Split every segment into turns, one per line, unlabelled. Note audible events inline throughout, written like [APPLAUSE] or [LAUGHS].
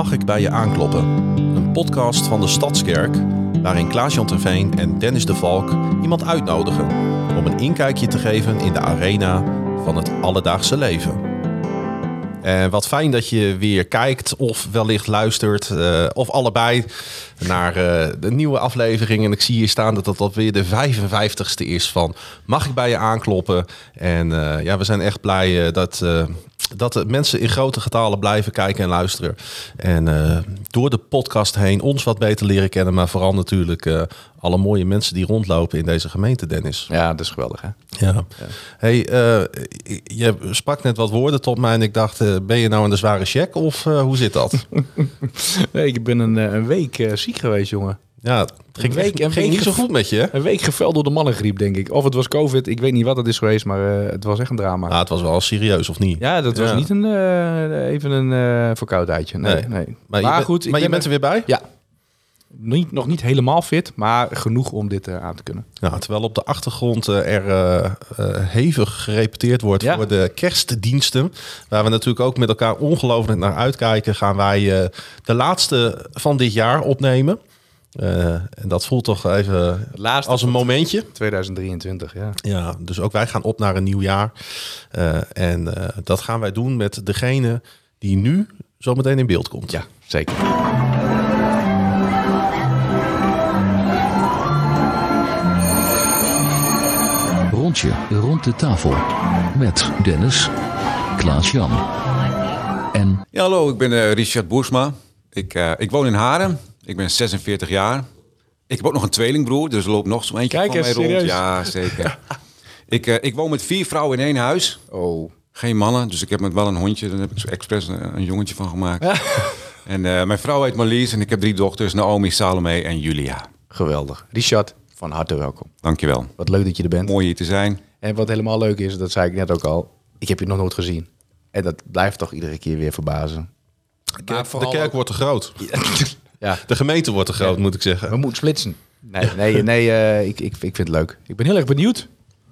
Mag ik bij je aankloppen? Een podcast van de Stadskerk waarin Klaas-Jan Terveen en Dennis de Valk iemand uitnodigen om een inkijkje te geven in de arena van het alledaagse leven. En wat fijn dat je weer kijkt of wellicht luistert uh, of allebei naar uh, de nieuwe aflevering. En ik zie hier staan dat dat alweer de 55ste is van Mag ik bij je aankloppen? En uh, ja, we zijn echt blij dat dat de mensen in grote getalen blijven kijken en luisteren. En uh, door de podcast heen ons wat beter leren kennen. Maar vooral natuurlijk uh, alle mooie mensen die rondlopen in deze gemeente, Dennis.
Ja, dat is geweldig hè.
Ja. ja. Hey, uh, je sprak net wat woorden tot mij en ik dacht, ben je nou een de zware check of hoe zit dat? [LAUGHS]
nee, ik ben een, een week ziek geweest, jongen.
Ja, het ging,
week,
ging, niet zo goed met je.
Een week geveld door de mannengriep, denk ik. Of het was COVID, ik weet niet wat het is geweest, maar uh, het was echt een drama.
Ja, het was wel serieus, of niet?
Ja, dat was niet een, uh, even een uh, verkoudheidje. Nee, nee. nee.
Maar, maar, je, goed, maar je bent er weer bij?
Ja. Niet, nog niet helemaal fit, maar genoeg om dit aan te kunnen.
Ja, terwijl op de achtergrond er hevig gerepeteerd wordt ja. voor de kerstdiensten. Waar we natuurlijk ook met elkaar ongelooflijk naar uitkijken, gaan wij de laatste van dit jaar opnemen. Uh, en dat voelt toch even als een momentje.
2023, ja.
Ja, dus ook wij gaan op naar een nieuw jaar. Uh, en uh, dat gaan wij doen met degene die nu zometeen in beeld komt.
Ja, zeker.
Rondje rond de tafel met Dennis, Klaas-Jan en...
Ja, hallo, ik ben Richard Boersma. Ik, ik woon in Haren. Ik ben 46 jaar. Ik heb ook nog een tweelingbroer, dus er loopt nog zo'n eentje
Kijk,
van mij
serieus?
rond. Ja, zeker. [LAUGHS] ik, uh, ik woon met vier vrouwen in één huis.
Oh.
Geen mannen, dus ik heb met wel een hondje. Daar heb ik zo expres een, een jongetje van gemaakt. [LAUGHS] en uh, mijn vrouw heet Marlies en ik heb drie dochters. Naomi, Salome en Julia.
Geweldig. Richard, van harte welkom.
Dankjewel.
Wat leuk dat je er bent.
Mooi hier te zijn.
En wat helemaal leuk is, dat zei ik net ook al. Ik heb je nog nooit gezien. En dat blijft toch iedere keer weer verbazen.
De kerk, de kerk ook... wordt te groot. [LAUGHS] Ja. De gemeente wordt te groot, ja. moet ik zeggen.
We moeten splitsen. Nee, nee, [LAUGHS] nee uh, ik, ik, ik vind het leuk. Ik ben heel erg benieuwd.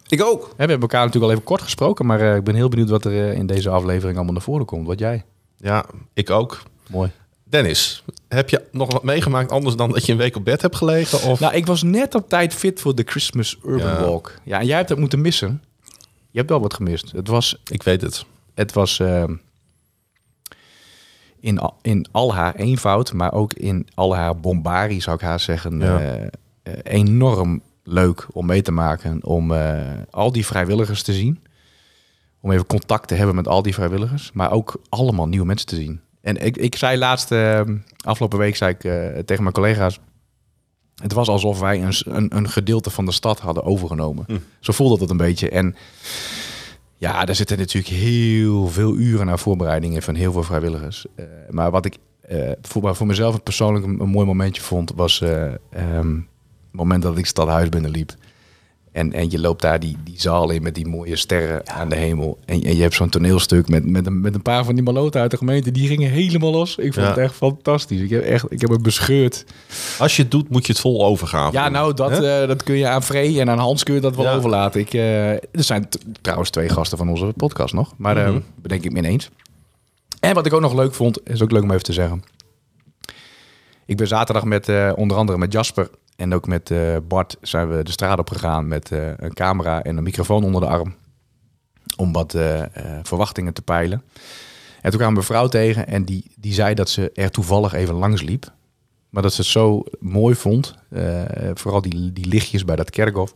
Ik ook.
We hebben elkaar natuurlijk al even kort gesproken, maar uh, ik ben heel benieuwd wat er uh, in deze aflevering allemaal naar voren komt. Wat jij?
Ja, ik ook.
Mooi.
Dennis, heb je nog wat meegemaakt anders dan dat je een week op bed hebt gelegen? Of?
Nou, ik was net op tijd fit voor de Christmas Urban ja. Walk. Ja, en jij hebt dat moeten missen. Je hebt wel wat gemist. Het was...
Ik weet het.
Het was... Uh, in, al, in al haar eenvoud, maar ook in al haar bombarie, zou ik haar zeggen, ja. uh, uh, enorm leuk om mee te maken. Om uh, al die vrijwilligers te zien. Om even contact te hebben met al die vrijwilligers. Maar ook allemaal nieuwe mensen te zien. En ik, ik zei laatst, afgelopen week, zei ik tegen mijn collega's. Het was alsof wij een, een, een, gedeelte van de stad hadden overgenomen. Hm. Zo voelde het een beetje. En ja, daar zitten natuurlijk heel veel uren naar voorbereidingen van heel veel vrijwilligers. Uh, maar wat ik uh, voor, voor mezelf persoonlijk een, mooi momentje vond, was uh, um, het moment dat ik stadhuis binnenliep. En, en je loopt daar die, die zaal in met die mooie sterren ja. aan de hemel. En, en je hebt zo'n toneelstuk met, met, een, met een paar van die maloten uit de gemeente. Die gingen helemaal los. Ik vond ja. het echt fantastisch. Ik heb, echt, ik heb het bescheurd.
Als je het doet, moet je het vol overgaan.
Ja, nou, dat, uh, dat kun je aan Frey en aan Hans kun je dat wel ja. overlaten. Ik, uh, er zijn trouwens twee gasten van onze podcast nog. Maar mm -hmm. uh, bedenk ik me ineens. En wat ik ook nog leuk vond, is ook leuk om even te zeggen. Ik ben zaterdag met uh, onder andere met Jasper en ook met uh, Bart zijn we de straat op gegaan met uh, een camera en een microfoon onder de arm. Om wat verwachtingen te peilen. En toen kwamen we een vrouw tegen en die, die zei dat ze er toevallig even langs liep. Maar dat ze het zo mooi vond, vooral die, die lichtjes bij dat kerkhof.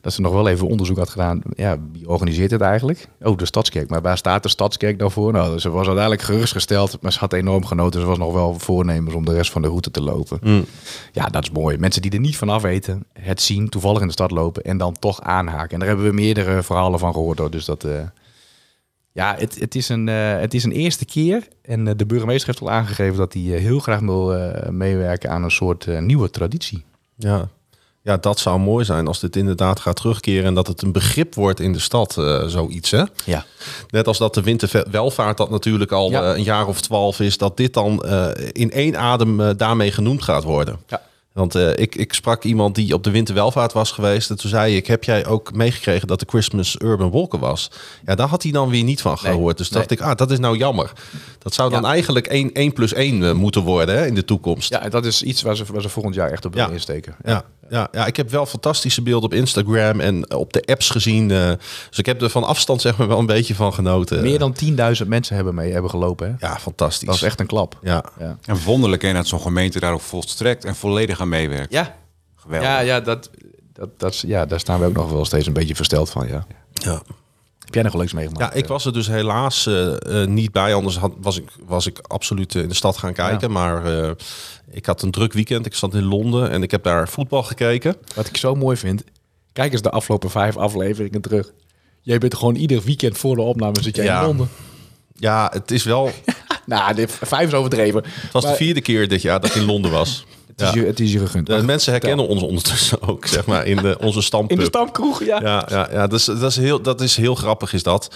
Dat ze nog wel even onderzoek had gedaan. Ja, wie organiseert het eigenlijk? Oh, de Stadskerk. Maar waar staat de Stadskerk dan voor? Nou, ze was uiteindelijk gerustgesteld, maar ze had enorm genoten. Ze was nog wel voornemens om de rest van de route te lopen. Mm. Ja, dat is mooi. Mensen die er niet vanaf weten, het zien, toevallig in de stad lopen en dan toch aanhaken. En daar hebben we meerdere verhalen van gehoord. Hoor. Dus dat, uh, ja, het, het, is een, uh, het is een eerste keer. En uh, de burgemeester heeft al aangegeven dat hij heel graag wil meewerken aan een soort nieuwe traditie.
Ja, ja, dat zou mooi zijn als dit inderdaad gaat terugkeren en dat het een begrip wordt in de stad, uh, zoiets. Hè?
Ja.
Net als dat de winterwelvaart dat natuurlijk al ja. uh, een jaar of twaalf is, dat dit dan uh, in één adem daarmee genoemd gaat worden.
Ja.
Want eh, ik, ik sprak iemand die op de winterwelvaart was geweest. En toen zei ik, heb jij ook meegekregen dat de Christmas Urban Walker was? Ja, daar had hij dan weer niet van
Nee.
gehoord. Dus dacht ik, ah, dat is nou jammer. Dat zou dan
Ja.
eigenlijk 1, 1 plus 1 eh, moeten worden hè, in de toekomst.
Ja, dat is iets waar ze, waar ze volgend jaar echt op willen
Ja.
insteken.
Ja, ja, ja, ik heb wel fantastische beelden op Instagram en op de apps gezien. eh, dus ik heb er van afstand zeg maar wel een beetje van genoten.
Meer dan 10.000 mensen hebben mee hebben gelopen. Hè?
Ja, fantastisch.
Dat is echt een klap.
Ja,
Ja.
En wonderlijk hè, dat zo'n gemeente daar ook volstrekt en volledig aan meewerkt.
Ja,
Geweldig.
ja, ja, dat, dat, dat, ja, daar staan we ook nog wel steeds een beetje versteld van. Ja.
ja.
Heb jij nog leuks meegemaakt?
ja, ik was er dus helaas eh, eh, niet bij. Anders had, was, ik, was ik absoluut eh, in de stad gaan kijken. Maar ik had een druk weekend. Ik zat in Londen en ik heb daar voetbal gekeken.
Wat ik zo mooi vind, kijk eens de afgelopen vijf afleveringen terug. Jij bent gewoon ieder weekend voor de opname zit jij
Ja.
in Londen.
Ja, het is wel. [LAUGHS]
Nou, dit, vijf is overdreven.
Het was de vierde keer dit jaar dat ik in Londen was.
Het is, je, het is je gegund.
De mensen herkennen ons ondertussen ook, zeg maar, in de, onze
in
stampub.
de stamkroeg, ja.
Ja, ja, ja dus, dat, is heel, dat is heel grappig, is dat.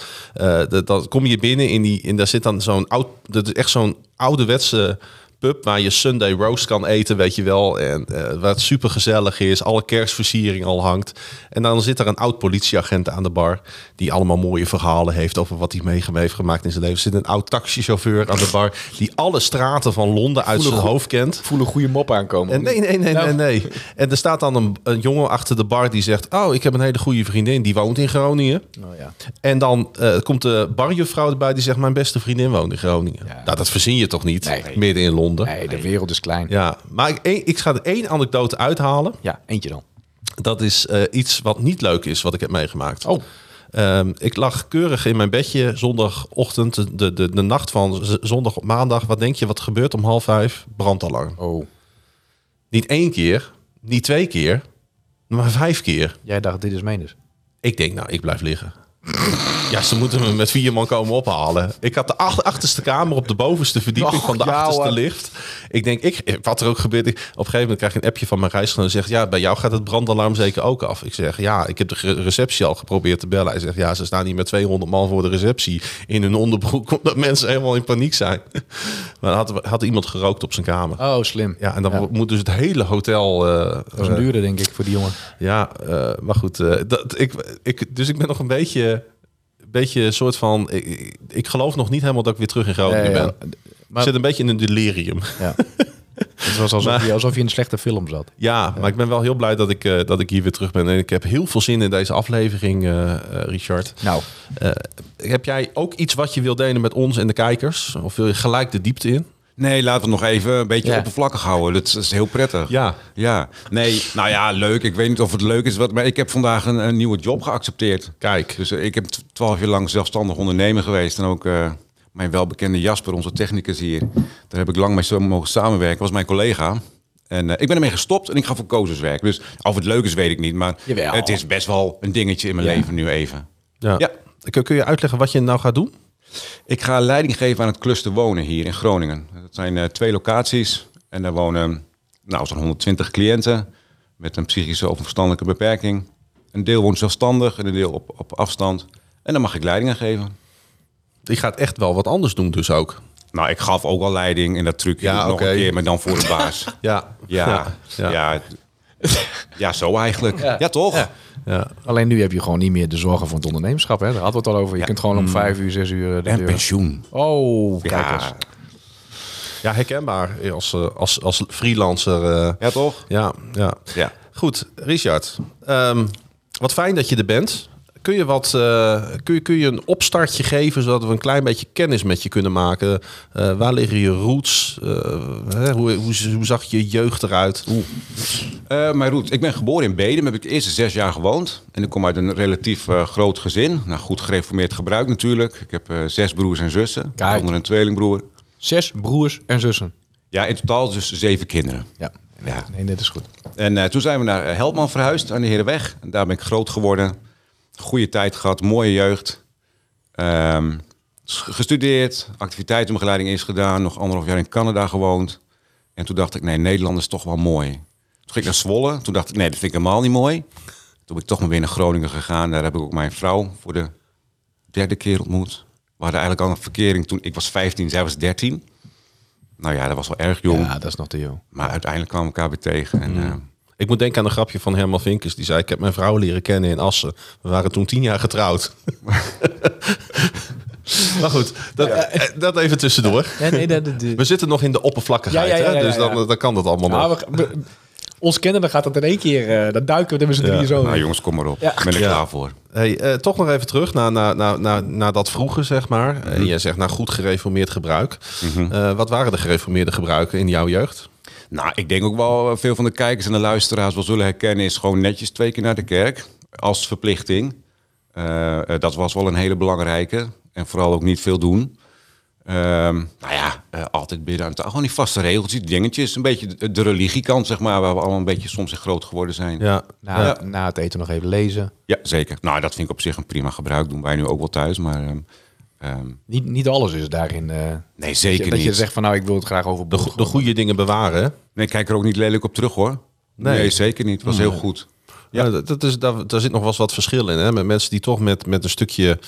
Dat, dat kom je binnen in die, en daar zit dan zo'n oud, dat is echt zo'n ouderwetse pub waar je Sunday roast kan eten, weet je wel. En eh, waar het super gezellig is, alle kerstversiering al hangt. En dan zit er een oud politieagent aan de bar die allemaal mooie verhalen heeft over wat hij mee heeft gemaakt in zijn leven. Er zit een oud taxichauffeur aan de bar die alle straten van Londen uit zijn hoofd kent.
Voel een goede mop aankomen.
En nee, nee, nee,
Nou.
nee, nee. En er staat dan een, een jongen achter de bar die zegt... Oh, ik heb een hele goede vriendin, die woont in Groningen.
Oh, ja.
En dan eh, komt de barjuffrouw erbij die zegt... Mijn beste vriendin woont in Groningen.
Ja.
Nou, dat verzin je toch niet,
Nee.
midden in Londen?
Nee, de wereld is klein.
Ja, maar ik, ik ga er één anekdote uithalen.
Ja, eentje dan.
Dat is eh, iets wat niet leuk is, wat ik heb meegemaakt.
Oh.
Ehm, ik lag keurig in mijn bedje zondagochtend, de, de, de, de nacht van zondag op maandag. Wat denk je, wat gebeurt om half vijf? Brandalarm.
Oh.
Niet één keer, niet twee keer, maar vijf keer.
Jij dacht, dit is menens.
Ik denk, nou, ik blijf liggen. Ja, ze moeten me met vier man komen ophalen. Ik had de ach- achterste kamer op de bovenste verdieping
Och,
van de
ja,
achterste
hoor.
lift. Ik denk, ik, wat er ook gebeurt. Ik, op een gegeven moment krijg je een appje van mijn reisgenoot. en zegt, ja, bij jou gaat het brandalarm zeker ook af. Ik zeg, ja, ik heb de receptie al geprobeerd te bellen. Hij zegt, ja, ze staan hier met 200 man voor de receptie in hun onderbroek. [LAUGHS] Omdat mensen helemaal in paniek zijn. [LAUGHS] Maar dan had, had iemand gerookt op zijn kamer.
Oh, slim.
Ja, en dan moet dus het hele hotel... eh,
Dat is een duurde, denk ik, voor die jongen.
ja, eh, maar goed. eh, dat, ik, ik, dus ik ben nog een beetje, beetje een soort van... Ik, geloof nog niet helemaal dat ik weer terug in Groningen ben.
ja.
ik
Maar-
zit een beetje in een delirium.
Ja. [LAUGHS] Het was alsof,
Maar-
je, alsof je in een slechte film zat.
Ja, maar ik ben wel heel blij dat ik, eh, dat ik hier weer terug ben. En ik heb heel veel zin in deze aflevering, eh, eh, Richard.
Nou,
heb jij ook iets wat je wil delen met ons en de kijkers? Of wil je gelijk de diepte in?
Nee, laten we het nog even een beetje
Ja.
oppervlakkig houden. Dat is, dat is heel prettig.
Ja.
Ja. Nee, nou ja, leuk. Ik weet niet of het leuk is, wat, maar ik heb vandaag een, een nieuwe job geaccepteerd.
Kijk.
Dus eh, ik heb twaalf jaar lang zelfstandig ondernemer geweest. En ook eh, mijn welbekende Jasper, onze technicus hier. Daar heb ik lang mee zo mogen samenwerken. Was mijn collega. En eh, ik ben ermee gestopt en ik ga voor Kozers werken. Dus of het leuk is, weet ik niet. Maar
Jawel.
het is best wel een dingetje in mijn
Ja.
leven nu even.
Ja.
Ja.
Kun, kun je uitleggen wat je nou gaat doen?
Ik ga leiding geven aan het cluster wonen hier in Groningen. Dat zijn eh, twee locaties. En daar wonen nou, zo'n 120 cliënten met een psychische of verstandelijke beperking. Een deel woont zelfstandig en een deel op, op afstand. En dan mag ik leiding aan geven.
Je gaat echt wel wat anders doen dus ook.
Nou, ik gaf ook al leiding en dat trucje
Ja,
nog
oké.
een keer, maar dan voor de baas. [LAUGHS]
Ja.
Ja, ja, ja. ja, zo eigenlijk. Ja, toch?
Ja.
Alleen nu heb je gewoon niet meer de zorgen van het ondernemerschap. Hè? Daar hadden we het al over. Je kunt gewoon om vijf uur, zes uur... De
En
deur-
pensioen.
Oh, kijk eens.
Ja,
ja, herkenbaar als, eh, als, als freelancer. eh,
ja, toch?
Ja, ja.
Ja.
Goed, Richard. ehm, wat fijn dat je er bent. Kun je, wat, eh, kun, je, kun je een opstartje geven zodat we een klein beetje kennis met je kunnen maken? Eh, waar liggen je roots? Eh, hè, hoe, hoe, hoe zag je jeugd eruit?
Eh, mijn route. Ik ben geboren in Bedum, heb ik de eerste zes jaar gewoond. En ik kom uit een relatief eh, groot gezin. Nou, goed gereformeerd gebruik natuurlijk. Ik heb eh, zes broers en zussen.
Kijk.
Onder een tweelingbroer.
Zes broers en zussen.
Ja, in totaal dus zeven kinderen.
Ja.
Ja.
Nee, dit is goed.
En eh, toen zijn we naar Helpman verhuisd aan de Herenweg. En daar ben ik groot geworden. Goede tijd gehad, mooie jeugd. Ehm, gestudeerd, activiteitenbegeleiding is gedaan. Nog anderhalf jaar in Canada gewoond. En toen dacht ik, nee, Nederland is toch wel mooi. Toen ging ik naar Zwolle. Toen dacht ik, nee, dat vind ik helemaal niet mooi. Toen ben ik toch maar weer naar Groningen gegaan. Daar heb ik ook mijn vrouw voor de derde keer ontmoet. We hadden eigenlijk al een verkering toen ik was 15, zij was 13. Nou ja, dat was wel erg jong.
Ja, dat is nog te jong.
Maar uiteindelijk kwamen we elkaar weer tegen. En, eh,
Ik moet denken aan een grapje van Herman Vinkers. Die zei, ik heb mijn vrouw leren kennen in Assen. We waren toen tien jaar getrouwd. [LAUGHS] maar goed, dat, eh, dat even tussendoor.
Ja, nee, dat, dat- [LAUGHS]
We zitten nog in de oppervlakkigheid,
Ja, ja, ja,
hè?
ja,
dus dan, dan kan dat allemaal
Nou,
nog.
we- we- ons kennen, dan gaat dat in één keer. eh dan duiken we er met z'n drieën zo.
nou jongens, kom maar op.
Ja.
Ben ik
Ja.
klaar voor.
Hey, eh, toch nog even terug naar, naar, naar, naar, naar dat vroege, zeg maar. En jij zegt, nou goed gereformeerd gebruik. Eh, wat waren de gereformeerde gebruiken in jouw jeugd?
Nou, ik denk ook wel eh, veel van de kijkers en de luisteraars wel zullen herkennen... is gewoon netjes twee keer naar de kerk als verplichting. Eh, eh, dat was wel een hele belangrijke. En vooral ook niet veel doen. Ehm, nou ja, eh, altijd bidden aan het Gewoon die vaste regeltjes, die dingetjes. Een beetje de, de religiekant, zeg maar, waar we allemaal een beetje soms in groot geworden zijn.
Ja,
Na,
ja.
na het eten nog even lezen.
Ja, zeker. Nou, dat vind ik op zich een prima gebruik. Doen wij nu ook wel thuis, maar... ehm, ehm,
Niet, niet alles is daarin. eh,
nee, zeker
dat je
niet.
zegt van nou, ik wil het graag over
De, de goede dingen bewaren?
Nee, ik kijk er ook niet lelijk op terug, hoor.
Nee.
Nee, zeker niet. Het was heel goed.
Ja, dat, dat is, daar, daar zit nog wel eens wat verschil in. Hè? Met mensen die toch met, met een stukje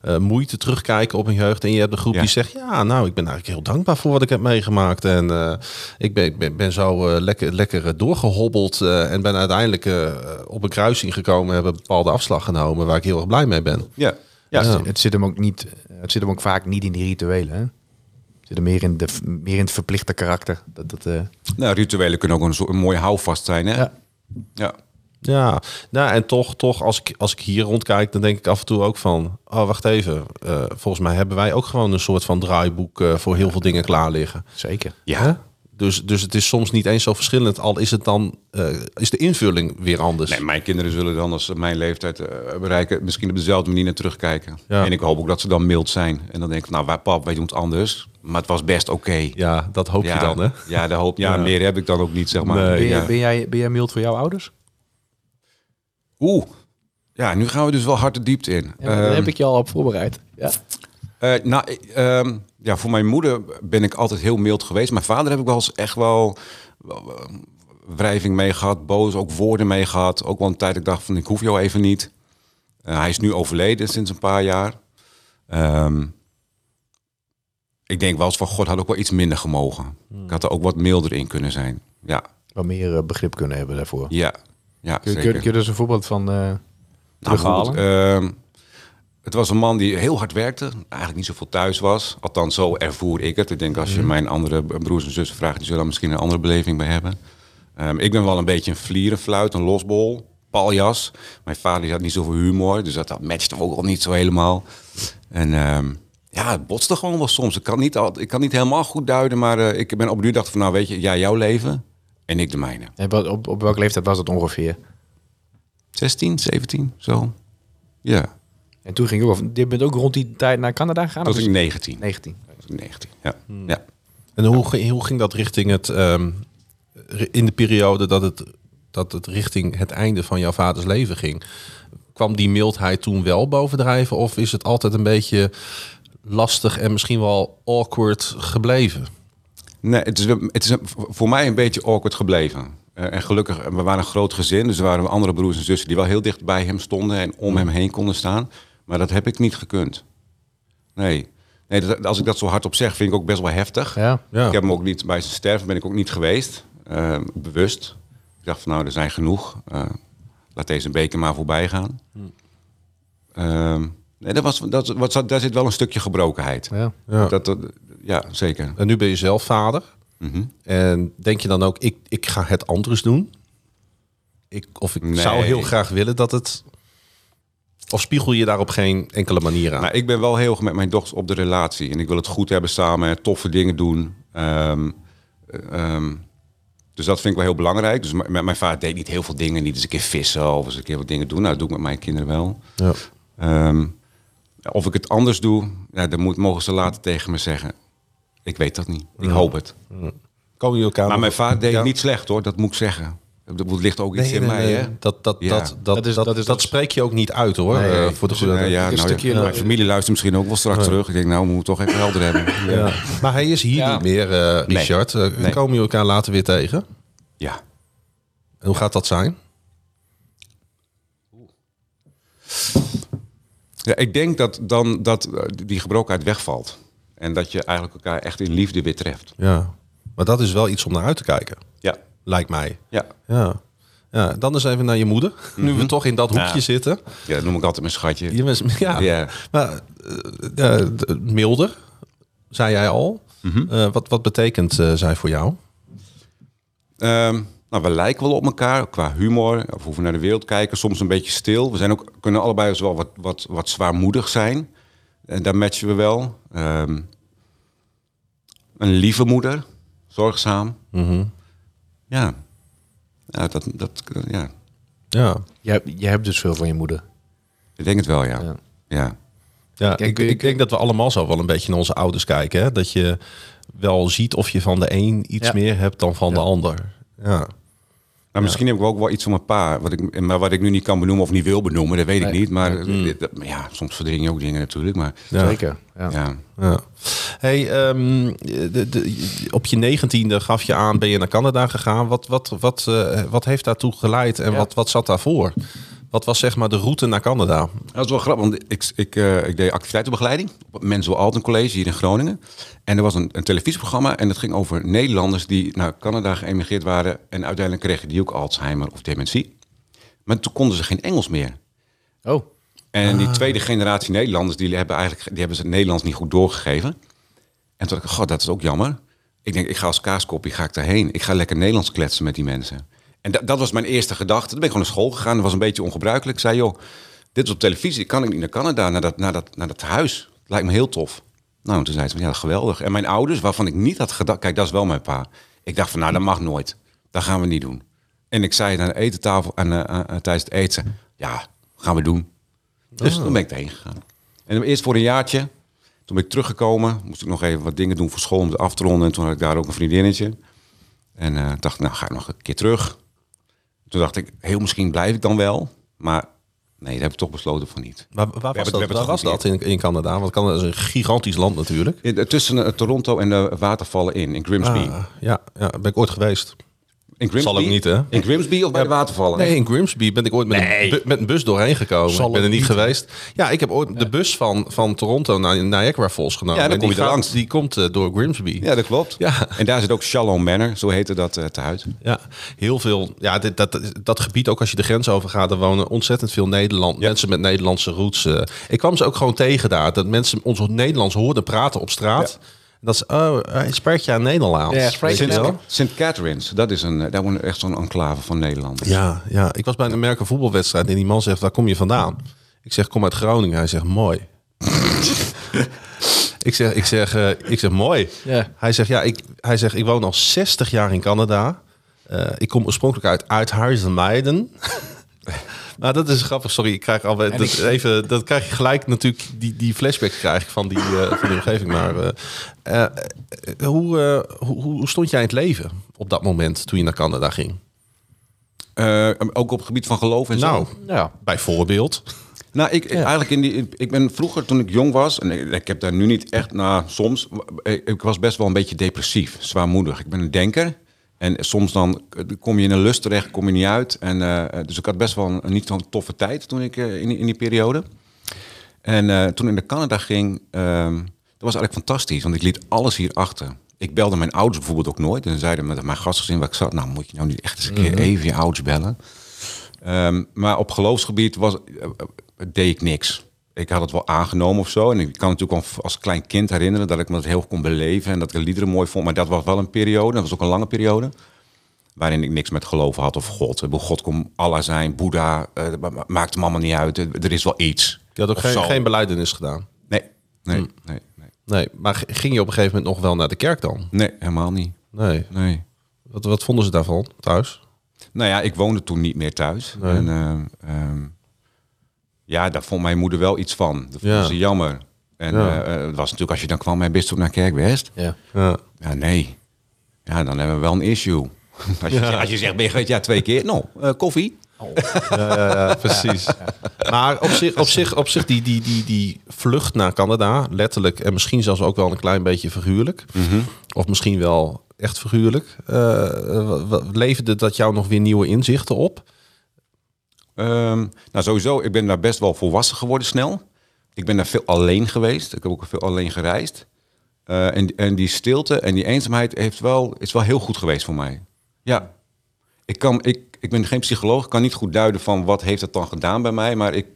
eh, moeite terugkijken op hun jeugd. En je hebt een groep
Ja.
die zegt... ja, nou, ik ben eigenlijk heel dankbaar voor wat ik heb meegemaakt. En eh, ik ben, ben, ben zo lekker, lekker eh, doorgehobbeld. eh, en ben uiteindelijk eh, op een kruising gekomen. Heb een bepaalde afslag genomen waar ik heel erg blij mee ben.
Ja.
Ja,
Ja.
Het, het zit hem ook niet. Het zit hem ook vaak niet in die rituelen. Hè? Het zit hem meer in, de, meer in het verplichte karakter. Dat, dat, eh,
Nou, rituelen kunnen ook een, soort- een mooi houvast zijn, hè?
Ja.
ja.
Ja, nou en toch, toch als, ik, als ik hier rondkijk, dan denk ik af en toe ook van... oh, wacht even, eh, volgens mij hebben wij ook gewoon een soort van draaiboek... eh, voor heel veel dingen klaar liggen.
zeker.
Ja.
Dus, dus het is soms niet eens zo verschillend, al is het dan eh, is de invulling weer anders.
Nee, mijn kinderen zullen dan als ze mijn leeftijd eh, bereiken... misschien op dezelfde manier naar terugkijken.
Ja.
En ik hoop ook dat ze dan mild zijn. En dan denk ik, nou, wij, pap, wij doen het anders. Maar het was best oké.
Ja, dat hoop je dan, hè?
Ja, de hoop, ja,
Ja.
meer heb ik dan ook niet, zeg maar.
Nee.
Ben, jij,
ja.
ben, jij, ben jij mild voor jouw ouders?
Oeh. Ja, nu gaan we dus wel hard de diepte in.
Ja, daar
Ehm,
heb ik je al op voorbereid. Ja.
Eh, nou, ik, ehm, ja, voor mijn moeder ben ik altijd heel mild geweest. Mijn vader heb ik wel eens echt wel, wel, wrijving mee gehad, boos, ook woorden mee gehad. Ook wel een tijd dat ik dacht van ik hoef jou even niet. Eh, hij is nu overleden sinds een paar jaar. Ehm, ik denk wel eens van God had ook wel iets minder gemogen. Ik had er ook wat milder in kunnen zijn. Ja,
Wat meer eh, begrip kunnen hebben daarvoor.
ja, ja
Kun, kun,
zeker.
kun je dus een voorbeeld van eh
Nou, het was een man die heel hard werkte, eigenlijk niet zoveel thuis was. Althans, zo ervoer ik het. Ik denk als je mijn andere broers en zussen vraagt, die zullen daar misschien een andere beleving bij hebben. Ehm, ik ben wel een beetje een vlierenfluit, een losbol, paljas. Mijn vader had niet zoveel humor, dus dat, dat matchte ook al niet zo helemaal. En ehm, ja, het botste gewoon wel soms. Ik kan niet, al, ik kan niet helemaal goed duiden, maar eh, ik ben op nu dacht van, nou weet je, ja, jouw leven en ik de mijne.
En op, op welke leeftijd was dat ongeveer?
16, 17, zo. Ja,
En toen ging ik ook, je bent ook rond die tijd naar Canada gegaan?
dat was
is-
ik 19.
19.
19, ja. ja.
En hoe, ging- hoe ging dat richting het, ehm, in de periode dat het, dat het richting het einde van jouw vaders leven ging? Kwam die mildheid toen wel bovendrijven of is het altijd een beetje lastig en misschien wel awkward gebleven?
Nee, het is, het is voor mij een beetje awkward gebleven. Eh, en gelukkig, we waren een groot gezin, dus er waren andere broers en zussen die wel heel dicht bij hem stonden en om hem heen konden staan. Maar dat heb ik niet gekund. Nee. nee dat, als ik dat zo hardop zeg, vind ik ook best wel heftig.
Ja.
Ja.
Ik heb hem ook niet, bij zijn sterven ben ik ook niet geweest. eh, bewust. Ik dacht van nou, er zijn genoeg. Eh, laat deze beker maar voorbij gaan. Ehm, nee, dat was, dat, was, daar zit wel een stukje gebrokenheid.
Ja.
Ja.
Dat, dat, ja, zeker.
En nu ben je zelf vader.
Mhm.
En denk je dan ook, ik, ik ga het anders doen? Ik, of ik
Nee.
zou heel graag willen dat het... Of spiegel je daar op geen enkele manier aan?
Nou, ik ben wel heel erg met mijn dochters op de relatie. En ik wil het goed hebben samen, toffe dingen doen. Ehm, eh, ehm, dus dat vind ik wel heel belangrijk. Dus met mijn vader deed niet heel veel dingen. Niet eens een keer vissen of eens een keer wat dingen doen. Nou, dat doe ik met mijn kinderen wel.
Ja.
Ehm, of ik het anders doe, ja, dan moet, mogen ze later tegen me zeggen. Ik weet dat niet. Ik hoop het.
Komen jullie elkaar
Maar mijn vader deed
Ja.
het niet slecht hoor, dat moet ik zeggen. Dat ligt ook iets
Nee,
in
nee,
mij.
nee.
Hè?
Dat, dat,
Ja.
dat, dat,
Dat
dat,
is-
dat,
dat is
spreek je ook niet uit hoor.
Nee,
eh,
nee.
voor de goede.
Ja, ja,
een
nou,
stukje-
ja, mijn familie luistert misschien ook wel straks terug. Ik denk, nou, we moeten toch even helder hebben.
Ja. Maar hij is hier
Ja.
niet meer, eh, Richard. Eh,
Nee.
Komen jullie elkaar later weer tegen?
Ja.
En hoe gaat dat zijn?
Ja, ik denk dat dan dat die gebrokenheid wegvalt. En dat je eigenlijk elkaar echt in liefde weer treft.
Ja. Maar dat is wel iets om naar uit te kijken,
Ja,
lijkt mij.
ja.
Ja. ja dan eens even naar je moeder. [LAUGHS] Nu we toch in dat hoekje
Ja.
zitten.
ja dat noem ik altijd mijn schatje.
Je [LAUGHS] ja. Maar eh, de- milder, zei jij al. Eh, wat, wat betekent eh, zij voor jou?
Ehm, nou, we lijken wel op elkaar qua humor, of hoe we naar de wereld kijken. Soms een beetje stil. We zijn ook, kunnen allebei dus wel wat, wat, wat zwaarmoedig zijn. En daar matchen we wel. Ehm, een lieve moeder, zorgzaam. Ja. Ja, dat, dat, ja,
Ja.
Je, je hebt dus veel van je moeder.
ik denk het wel, ja.
Ja.
ja.
Ja,
Kijk,
ik, ik denk dat we allemaal zo wel een beetje naar onze ouders kijken. Hè? Dat je wel ziet of je van de een iets
Ja.
meer hebt dan van de ander. Ja.
Nou, misschien heb ik ook wel iets van mijn pa, wat ik, maar wat ik nu niet kan benoemen of niet wil benoemen, dat weet ik niet. Maar eh, dat- ja, soms verdring je ook dingen natuurlijk. Maar
Ja.
Zeker. Ja.
ja.
Ja. Hey, ehm, de, de, op je negentiende gaf je aan, ben je naar Canada gegaan. Wat, wat, wat, eh, wat heeft daartoe geleid en
Ja.
wat, wat zat daarvoor? Wat was zeg maar de route naar Canada?
Dat is wel grappig, want ik, ik, eh, ik deed activiteitenbegeleiding op het Mensel Alten College hier in Groningen. En er was een, een televisieprogramma en dat ging over Nederlanders die naar Canada geëmigreerd waren. En uiteindelijk kregen die ook Alzheimer of dementie. Maar toen konden ze geen Engels meer.
Oh,
En die tweede generatie Nederlanders, die hebben eigenlijk die hebben ze het Nederlands niet goed doorgegeven. En toen dacht ik, god, dat is ook jammer. Ik denk, ik ga als kaaskoppie, ga ik daarheen. Ik ga lekker Nederlands kletsen met die mensen. En da- dat was mijn eerste gedachte. Toen ben ik gewoon naar school gegaan. Dat was een beetje ongebruikelijk. Ik zei, joh, dit is op televisie. Kan ik niet naar Canada, naar dat, naar dat, naar dat huis? Het lijkt me heel tof. Nou, en toen zei ze, ja, geweldig. En mijn ouders, waarvan ik niet had gedacht... Kijk, dat is wel mijn pa. Ik dacht van, nou, dat mag nooit. Dat gaan we niet doen. En ik zei aan de etentafel, en, eh, eh, tijdens het eten... Ja, gaan we doen. Dus toen ben ik erheen gegaan. En eerst voor een jaartje. Toen ben ik teruggekomen. Moest ik nog even wat dingen doen voor school om het af te ronden. En toen had ik daar ook een vriendinnetje. En eh dacht, nou ga ik nog een keer terug. Toen dacht ik, heel misschien blijf ik dan wel. Maar nee, dat heb ik toch besloten van niet.
Waar, waar was, dat, waar was dat in, in Canada? Want Canada is een gigantisch land natuurlijk.
In- eh, Tussen eh, Toronto en de watervallen in, in Grimsby.
Ah, ja, ja, ben ik ooit geweest.
In Grimsby?
zal ook niet, hè?
In Grimsby of bij de watervallen?
Nee, in Grimsby ben ik ooit met, een, met een bus doorheen gekomen.
Zal
ik ben er niet
niet,
geweest. Ja, ik heb ooit de bus van, van Toronto naar Niagara Falls genomen.
Ja, dan
En
kom
die
je
gaat-
langs.
Die komt eh, door Grimsby.
Ja, dat klopt.
Ja.
En daar zit ook Shalom Manor, zo heette dat uh, tehuis.
Ja, heel veel. Ja, dit, dat, dat gebied, ook als je de grens overgaat, er wonen ontzettend veel Nederland,
Ja.
mensen met Nederlandse roots. eh. ik kwam ze ook gewoon tegen daar. Dat mensen ons Nederlands hoorden praten op straat. Dat is, oh, hij spreekt ja Nederlands.
Ja, spreekt
wel?
St. Catherine's, dat is een, eh, daar woont echt zo'n enclave van Nederland.
Ja, ja, ik was bij een Amerika voetbalwedstrijd en die man zegt, waar kom je vandaan? Ik zeg, kom uit Groningen. Hij zegt, mooi. [LAUGHS] ik, zeg, ik, zeg, eh, ik zeg, mooi.
Ja.
Hij zegt, ja, ik, hij zegt, ik woon al 60 jaar in Canada. Eh, ik kom oorspronkelijk uit Uithuizen Meiden. [LAUGHS] Nou, dat is grappig. Sorry, ik krijg alweer
En
dat,
ik-
even. Dat krijg je gelijk natuurlijk die die flashback krijg ik van die eh, van die omgeving. Maar eh, eh, hoe, hoe hoe stond jij in het leven op dat moment toen je naar Canada ging?
Eh, ook op het gebied van geloof en zo.
Nou,
ja.
bijvoorbeeld.
Nou, ik, eigenlijk in die, ik ben vroeger toen ik jong was, en ik, ik heb daar nu niet echt, nou, soms, ik, ik was best wel een beetje depressief, zwaarmoedig. Ik ben een denker en soms dan kom je in een lust terecht, kom je niet uit. En, eh, dus ik had best wel een, niet zo'n toffe tijd toen ik eh, in, die- in die periode. En eh, toen ik naar Canada ging, ehm, dat was eigenlijk fantastisch, want ik liet alles hier achter. Ik belde mijn ouders bijvoorbeeld ook nooit. En ze zeiden met mijn gastgezin waar ik zat, nou moet je nou niet echt eens een keer even je ouders bellen. Ehm, maar op geloofsgebied was, deed ik niks. Ik had het wel aangenomen of zo. En ik kan natuurlijk al als klein kind herinneren dat ik me dat heel kon beleven. En dat ik de liederen mooi vond. Maar dat was wel een periode, dat was ook een lange periode. Waarin ik niks met geloof had of God. God kon Allah zijn, Boeddha, eh, ma- ma- maakt hem allemaal niet uit. Er is wel iets.
Je had ook geen,
zo.
geen beleidenis gedaan.
Nee, nee,
Hm.
nee, nee.
Nee, maar ging je op een gegeven moment nog wel naar de kerk dan?
Nee, helemaal niet.
Nee.
Nee.
Wat, wat vonden ze daarvan thuis?
Nou ja, ik woonde toen niet meer thuis.
Nee.
En, ehm, ehm, ja, daar vond mijn moeder wel iets van. Dat vond
Ja.
ze jammer. En
Ja.
eh, eh, het was natuurlijk als je dan kwam, mijn bist ook naar Kerkwest.
Ja.
Ja.
Ja, nee. Ja, dan hebben we wel een issue. [LAUGHS] Als je, als je zegt, ben je? Ja, twee keer. Nou, eh, koffie.
Ja, ja, [LAUGHS] ja, precies. Maar op zich, op zich, op zich die, die, die, die vlucht naar Canada, letterlijk en misschien zelfs ook wel een klein beetje figuurlijk, of misschien wel echt figuurlijk, eh, wa- leverde dat jou nog weer nieuwe inzichten op?
Ehm, nou, sowieso, ik ben daar best wel volwassen geworden snel. Ik ben daar veel alleen geweest. Ik heb ook veel alleen gereisd. Eh, en, die stilte en die eenzaamheid heeft wel, is wel heel goed geweest voor mij. Ja. Ik, kan, ik, ik ben geen psycholoog, ik kan niet goed duiden van wat heeft het dan gedaan bij mij, maar ik,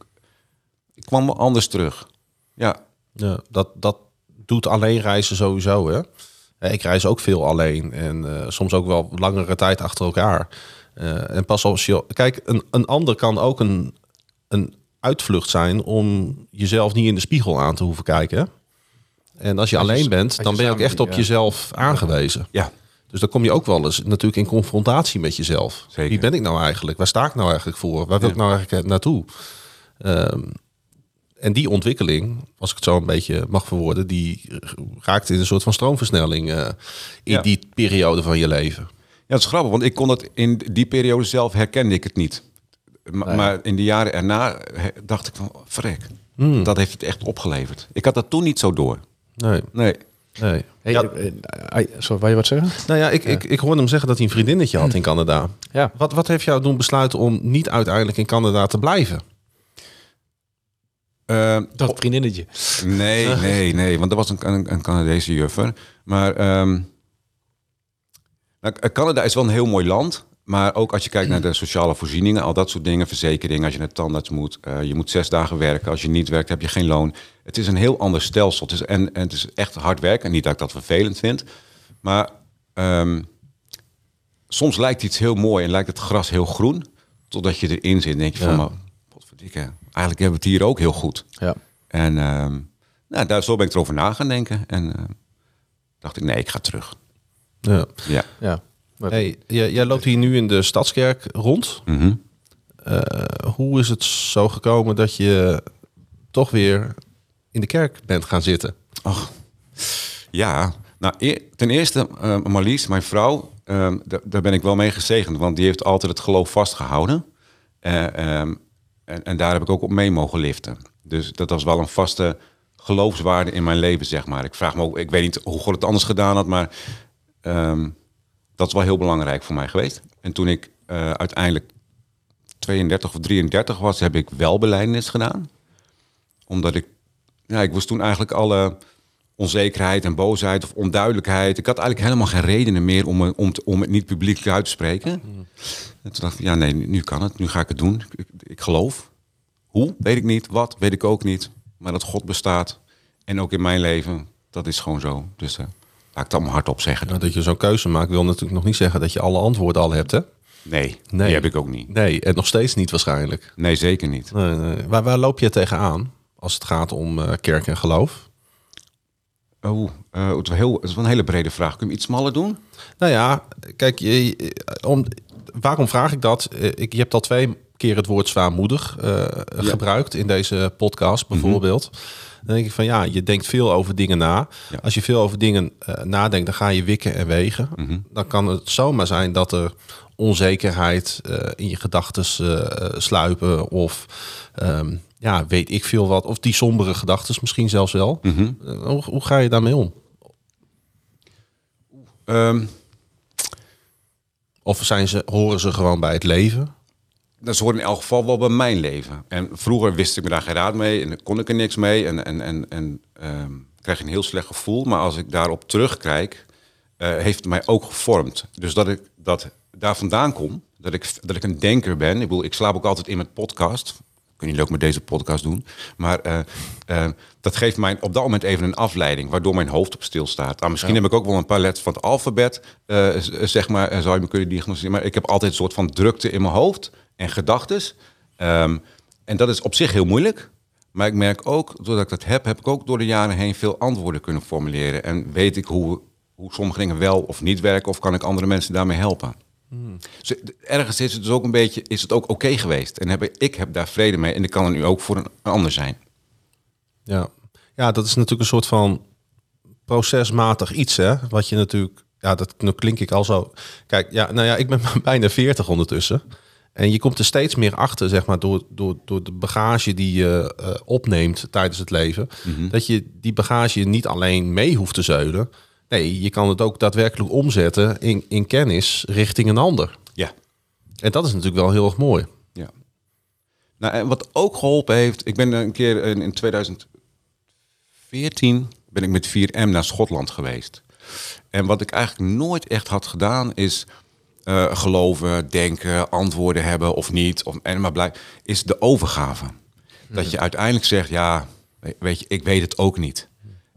ik kwam wel anders terug. Ja.
Ja, dat, dat doet alleen reizen sowieso. Hè? Ik reis ook veel alleen en eh, soms ook wel langere tijd achter elkaar. Eh, en pas als je. Kijk, een, een ander kan ook een, een uitvlucht zijn om jezelf niet in de spiegel aan te hoeven kijken. En als je
Als je-
alleen bent,
je
dan ben je ook echt op
ja.
jezelf aangewezen.
Ja.
Dus dan kom je ook wel eens natuurlijk in confrontatie met jezelf.
Zeker.
Wie ben ik nou eigenlijk? Waar sta ik nou eigenlijk voor? Waar wil ik nou eigenlijk naartoe? Ehm, en die ontwikkeling, als ik het zo een beetje mag verwoorden, die raakt in een soort van stroomversnelling eh, in
Ja.
die periode van je leven.
Ja, dat is grappig, want ik kon het in die periode zelf herkende ik het niet. Maar,
Nee.
maar in de jaren erna dacht ik van, verrek,
Hmm.
dat heeft het echt opgeleverd. Ik had dat toen niet zo door.
Nee,
Nee.
nee.
Hey,
Ja,
eh, eh, Sorry, wil je wat zeggen?
nou ja, ik, ik, ik hoorde hem zeggen dat hij een vriendinnetje had in Canada.
Ja.
Wat, wat heeft jou doen besluiten om niet uiteindelijk in Canada te blijven?
Eh,
Dat vriendinnetje.
Nee, [LAUGHS] nee, nee, want dat was een, een, een Canadese juffer. Maar ehm, nou, Canada is wel een heel mooi land. Maar ook als je kijkt naar de sociale voorzieningen, al dat soort dingen, verzekeringen, als je naar tandarts moet, eh, je moet zes dagen werken. Als je niet werkt, heb je geen loon. Het is een heel ander stelsel. Het is, en, en het is echt hard werken. Niet dat ik dat vervelend vind. Maar ehm, soms lijkt iets heel mooi en lijkt het gras heel groen. Totdat je erin zit en denk je
Ja.
van, maar, potverdikke, eigenlijk hebben we het hier ook heel goed.
Ja.
En ehm, nou, daar, zo ben ik erover na gaan denken. En ehm, dacht ik, nee, ik ga terug.
Ja.
Ja.
ja.
Hey, jij, jij loopt hier nu in de Stadskerk rond.
Mhm.
Eh, hoe is het zo gekomen dat je toch weer in de kerk bent gaan zitten?
Ach, ja. Nou, e- ten eerste, eh, Marlies, mijn vrouw, ehm, daar- daar ben ik wel mee gezegend. Want die heeft altijd het geloof vastgehouden. Eh, ehm, en, en daar heb ik ook op mee mogen liften. Dus dat was wel een vaste geloofswaarde in mijn leven, zeg maar. Ik vraag me ook, ik weet niet hoe God het anders gedaan had, maar ehm, dat is wel heel belangrijk voor mij geweest. En toen ik eh, uiteindelijk 32 of 33 was, heb ik wel belijdenis gedaan. Omdat ik, ja, ik was toen eigenlijk alle onzekerheid en boosheid of onduidelijkheid. Ik had eigenlijk helemaal geen redenen meer om, me- om, te- om het niet publiek uit te spreken. En toen dacht ik, ja nee, nu kan het, nu ga ik het doen. Ik, ik geloof. Hoe? Weet ik niet. Wat? Weet ik ook niet. Maar dat God bestaat. En ook in mijn leven, dat is gewoon zo. Dus eh, laat ik dat maar hardop zeggen.
Nou, dat je zo'n keuze maakt wil natuurlijk nog niet zeggen dat je alle antwoorden al hebt, hè?
Nee,
Nee.
die heb ik ook niet.
Nee, en nog steeds niet waarschijnlijk.
Nee, zeker niet.
Nee, nee. Waar, waar loop je tegenaan als het gaat om eh, kerk en geloof?
Oh, eh, het, is wel heel, het is wel een hele brede vraag. Kun je iets smaller doen?
Nou ja, kijk, je, je- om, waarom vraag ik dat? Eh, Ik, je hebt al twee keer het woord zwaarmoedig eh, gebruikt in deze podcast bijvoorbeeld. Dan denk ik van ja, je denkt veel over dingen na.
Ja.
Als je veel over dingen eh, nadenkt, dan ga je wikken en wegen. Dan kan het zomaar zijn dat er onzekerheid eh, in je gedachten sluipen of ehm, ja, weet ik veel wat. Of die sombere gedachten misschien zelfs wel. Eh, hoe, hoe ga je daarmee om?
Ehm,
Of zijn ze, horen ze gewoon bij het leven?
Dat hoort in elk geval wel bij mijn leven. En vroeger wist ik me daar geen raad mee en kon ik er niks mee. En, en, en, en ehm, krijg je een heel slecht gevoel. Maar als ik daarop terugkijk, eh, heeft het mij ook gevormd. Dus dat ik dat daar vandaan kom, dat ik, dat ik een denker ben. Ik bedoel, ik slaap ook altijd in met podcast. Kun je ook met deze podcast doen. Maar eh, eh, dat geeft mij op dat moment even een afleiding, waardoor mijn hoofd op stil staat. Ah, misschien heb ik ook wel een paar letters van het alfabet, zeg maar, zou je me kunnen diagnosticeren. Maar ik heb altijd een soort van drukte in mijn hoofd en gedachtes. Ehm, en dat is op zich heel moeilijk. Maar ik merk ook, doordat ik dat heb, heb ik ook door de jaren heen veel antwoorden kunnen formuleren. En weet ik hoe, hoe sommige dingen wel of niet werken, of kan ik andere mensen daarmee helpen. Dus ergens is het dus ook een beetje, is het ook oké geweest. En heb ik, ik heb daar vrede mee. En ik kan het nu ook voor een ander zijn.
Ja. ja, dat is natuurlijk een soort van procesmatig iets, hè? Wat je natuurlijk, ja, dat nu klink ik al zo. Kijk, ja, nou ja, ik ben [LAUGHS] bijna 40 ondertussen. En je komt er steeds meer achter, zeg maar, door, door, door de bagage die je eh, opneemt tijdens het leven. Dat je die bagage niet alleen mee hoeft te zeulen. Nee, je kan het ook daadwerkelijk omzetten in, in kennis richting een ander.
Ja.
En dat is natuurlijk wel heel erg mooi.
ja. Nou, en wat ook geholpen heeft, ik ben een keer in, in 2014 ben ik met 4M naar Schotland geweest. En wat ik eigenlijk nooit echt had gedaan is eh, geloven, denken, antwoorden hebben of niet. Of, en maar blij, is de overgave. Dat je uiteindelijk zegt, ja, we- weet je, ik weet het ook niet.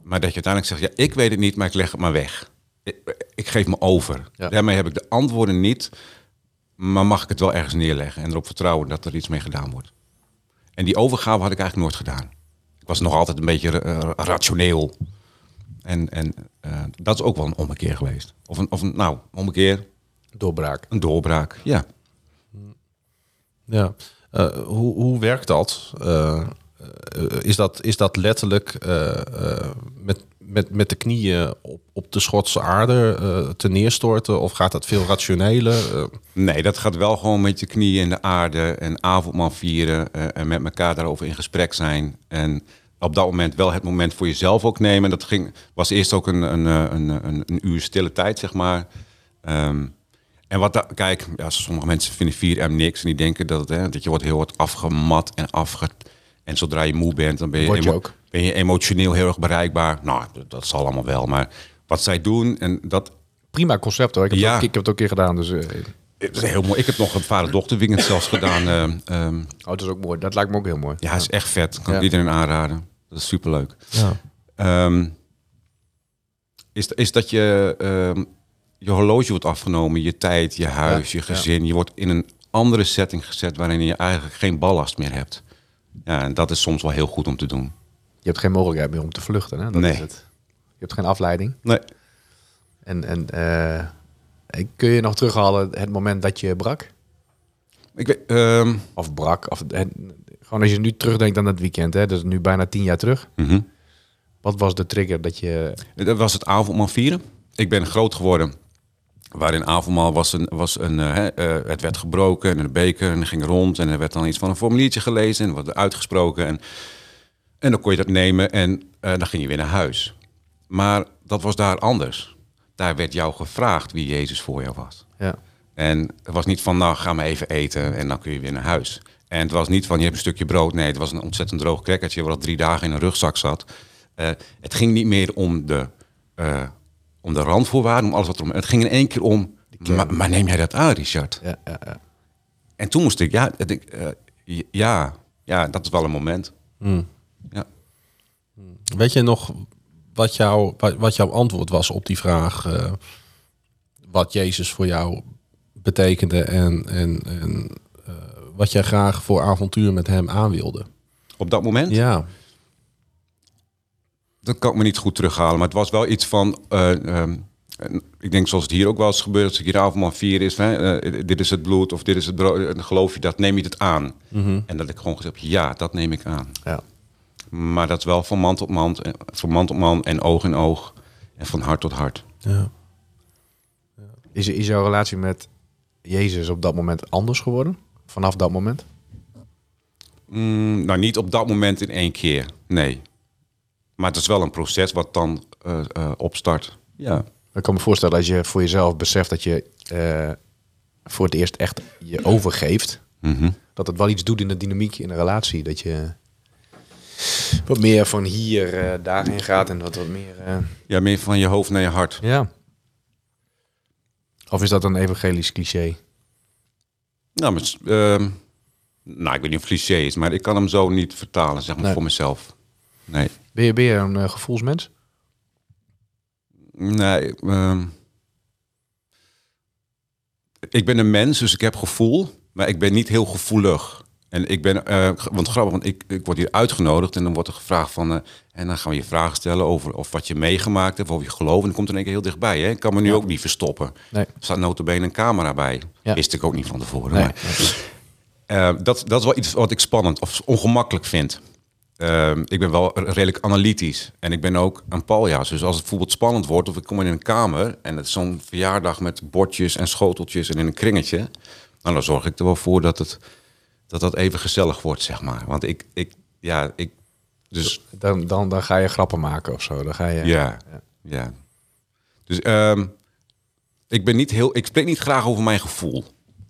Maar dat je uiteindelijk zegt, ja, ik weet het niet, maar ik leg het maar weg. Ik, ik geef me over.
Ja.
Daarmee heb ik de antwoorden niet, maar mag ik het wel ergens neerleggen en erop vertrouwen dat er iets mee gedaan wordt. En die overgave had ik eigenlijk nooit gedaan. Ik was nog altijd een beetje eh, rationeel. En, en eh, dat is ook wel een ommekeer geweest. Of een, of een nou, ommekeer,
Doorbraak.
een doorbraak. Ja.
Ja. Eh, hoe, hoe werkt dat? Eh, eh, is dat? Is dat letterlijk met, met, met de knieën op, op de Schotse aarde te neerstorten? Of gaat dat veel rationeler?
Nee, dat gaat wel gewoon met je knieën in de aarde en avondmaal vieren en met elkaar daarover in gesprek zijn. En op dat moment wel het moment voor jezelf ook nemen. Dat ging, was eerst ook een, een, een, een, een uur stille tijd, zeg maar. Ehm, en wat da- kijk, ja, sommige mensen vinden 4M niks en die denken dat, het, hè, dat je wordt heel wat afgemat en afge... En zodra je moe bent, dan ben je,
je
emo-
ook.
ben je emotioneel heel erg bereikbaar. Nou, dat, dat zal allemaal wel. Maar wat zij doen, en dat,
Prima concept hoor. Ik heb,
Ja.
het, ook, ik heb het ook een keer gedaan. Dus, eh,
het is heel mooi. Ik heb nog een vader-dochter weekend zelfs gedaan. ehm, ehm,
oh, dat is ook mooi. Dat lijkt me ook heel mooi.
ja, is echt vet. Kan
Ja.
ik iedereen aanraden. Dat is superleuk.
ja.
Ehm, is, is dat je ehm, je horloge wordt afgenomen, je tijd, je huis,
Ja,
je gezin. Je wordt in een andere setting gezet waarin je eigenlijk geen ballast meer hebt. Ja, en dat is soms wel heel goed om te doen.
Je hebt geen mogelijkheid meer om te vluchten. Hè? Dat
Nee.
is het. Je hebt geen afleiding.
Nee.
En, en eh, kun je nog terughalen het moment dat je brak?
Ik weet, ehm,
Of brak? Of, gewoon als je nu terugdenkt aan dat weekend. Hè? Dat is nu bijna tien jaar terug.
mhm.
Wat was de trigger dat je...
Dat was het avondmaal vieren. Ik ben groot geworden. Waarin avondmaal was een, was een eh, hè, eh, het werd gebroken en een beker en ging rond en er werd dan iets van een formuliertje gelezen en wordt uitgesproken en, en dan kon je dat nemen en eh, dan ging je weer naar huis. Maar dat was daar anders. Daar werd jou gevraagd wie Jezus voor jou was.
Ja.
En het was niet van, nou, ga maar even eten en dan kun je weer naar huis. En het was niet van, je hebt een stukje brood. Nee, het was een ontzettend droog crackertje... wat al drie dagen in een rugzak zat. Het ging niet meer om de, om de randvoorwaarden, om alles wat erom... Het ging in één keer om, maar, maar neem jij dat aan, Richard?
Ja, ja, ja.
En toen moest ik, ja, ik, eh, ja, ja, dat is wel een moment. Ja.
Weet je nog wat, jou, wat, jouw antwoord was op die vraag? eh, wat Jezus voor jou betekende en, en, en eh, wat jij graag voor avontuur met hem aan wilde?
Op dat moment?
Ja.
Dat kan ik me niet goed terughalen. Maar het was wel iets van... eh, ehm, ik denk zoals het hier ook wel eens gebeurt... als ik hier avondmaal vier is... Hè, eh, dit is het bloed of dit is het brood... eh, dan geloof je dat, neem je het aan. En dat ik gewoon gezegd heb... ja, dat neem ik aan.
ja.
Maar dat is wel van man tot man... van man tot man en oog in oog... en van hart tot hart.
ja.
Is, is jouw relatie met Jezus op dat moment anders geworden? Vanaf dat moment?
Mm, nou, niet op dat moment in één keer. Nee. Maar het is wel een proces wat dan eh, eh, opstart. Ja.
Ik kan me voorstellen als je voor jezelf beseft dat je eh, voor het eerst echt je overgeeft.
Mhm.
Dat het wel iets doet in de dynamiek in een relatie. Dat je wat meer van hier daarheen gaat en wat, wat meer...
Ja, meer van je hoofd naar je hart.
ja. Of is dat een evangelisch cliché?
Nou, maar, ehm, nou, ik weet niet of het cliché is, maar ik kan hem zo niet vertalen, zeg maar,
Nee.
voor mezelf. Nee.
Ben je, ben je een eh, gevoelsmens?
Nee. ehm, ik ben een mens, dus ik heb gevoel, maar ik ben niet heel gevoelig. En ik ben, eh, want grappig, want ik, ik word hier uitgenodigd en dan wordt er gevraagd van, eh, en dan gaan we je vragen stellen over of wat je meegemaakt hebt, of over je geloof. En dan komt er in één keer heel dichtbij. Hè? Ik kan me nu ook niet verstoppen.
Nee.
Er staat notabene een camera bij.
Ja.
Wist ik ook niet van tevoren.
Nee.
Maar, dat, dat is wel iets wat ik spannend of ongemakkelijk vind. Eh, ik ben wel redelijk analytisch. En ik ben ook een paljas. Dus als het bijvoorbeeld spannend wordt... of ik kom in een kamer... en het is zo'n verjaardag met bordjes en schoteltjes... en in een kringetje... nou, dan zorg ik er wel voor dat het, dat, dat even gezellig wordt, zeg maar. Want ik... ik ja, ik... Dus
Dan, dan, dan ga je grappen maken of zo. Dan ga je,
ja, ja. Dus ehm, ik ben niet heel... Ik spreek niet graag over mijn gevoel.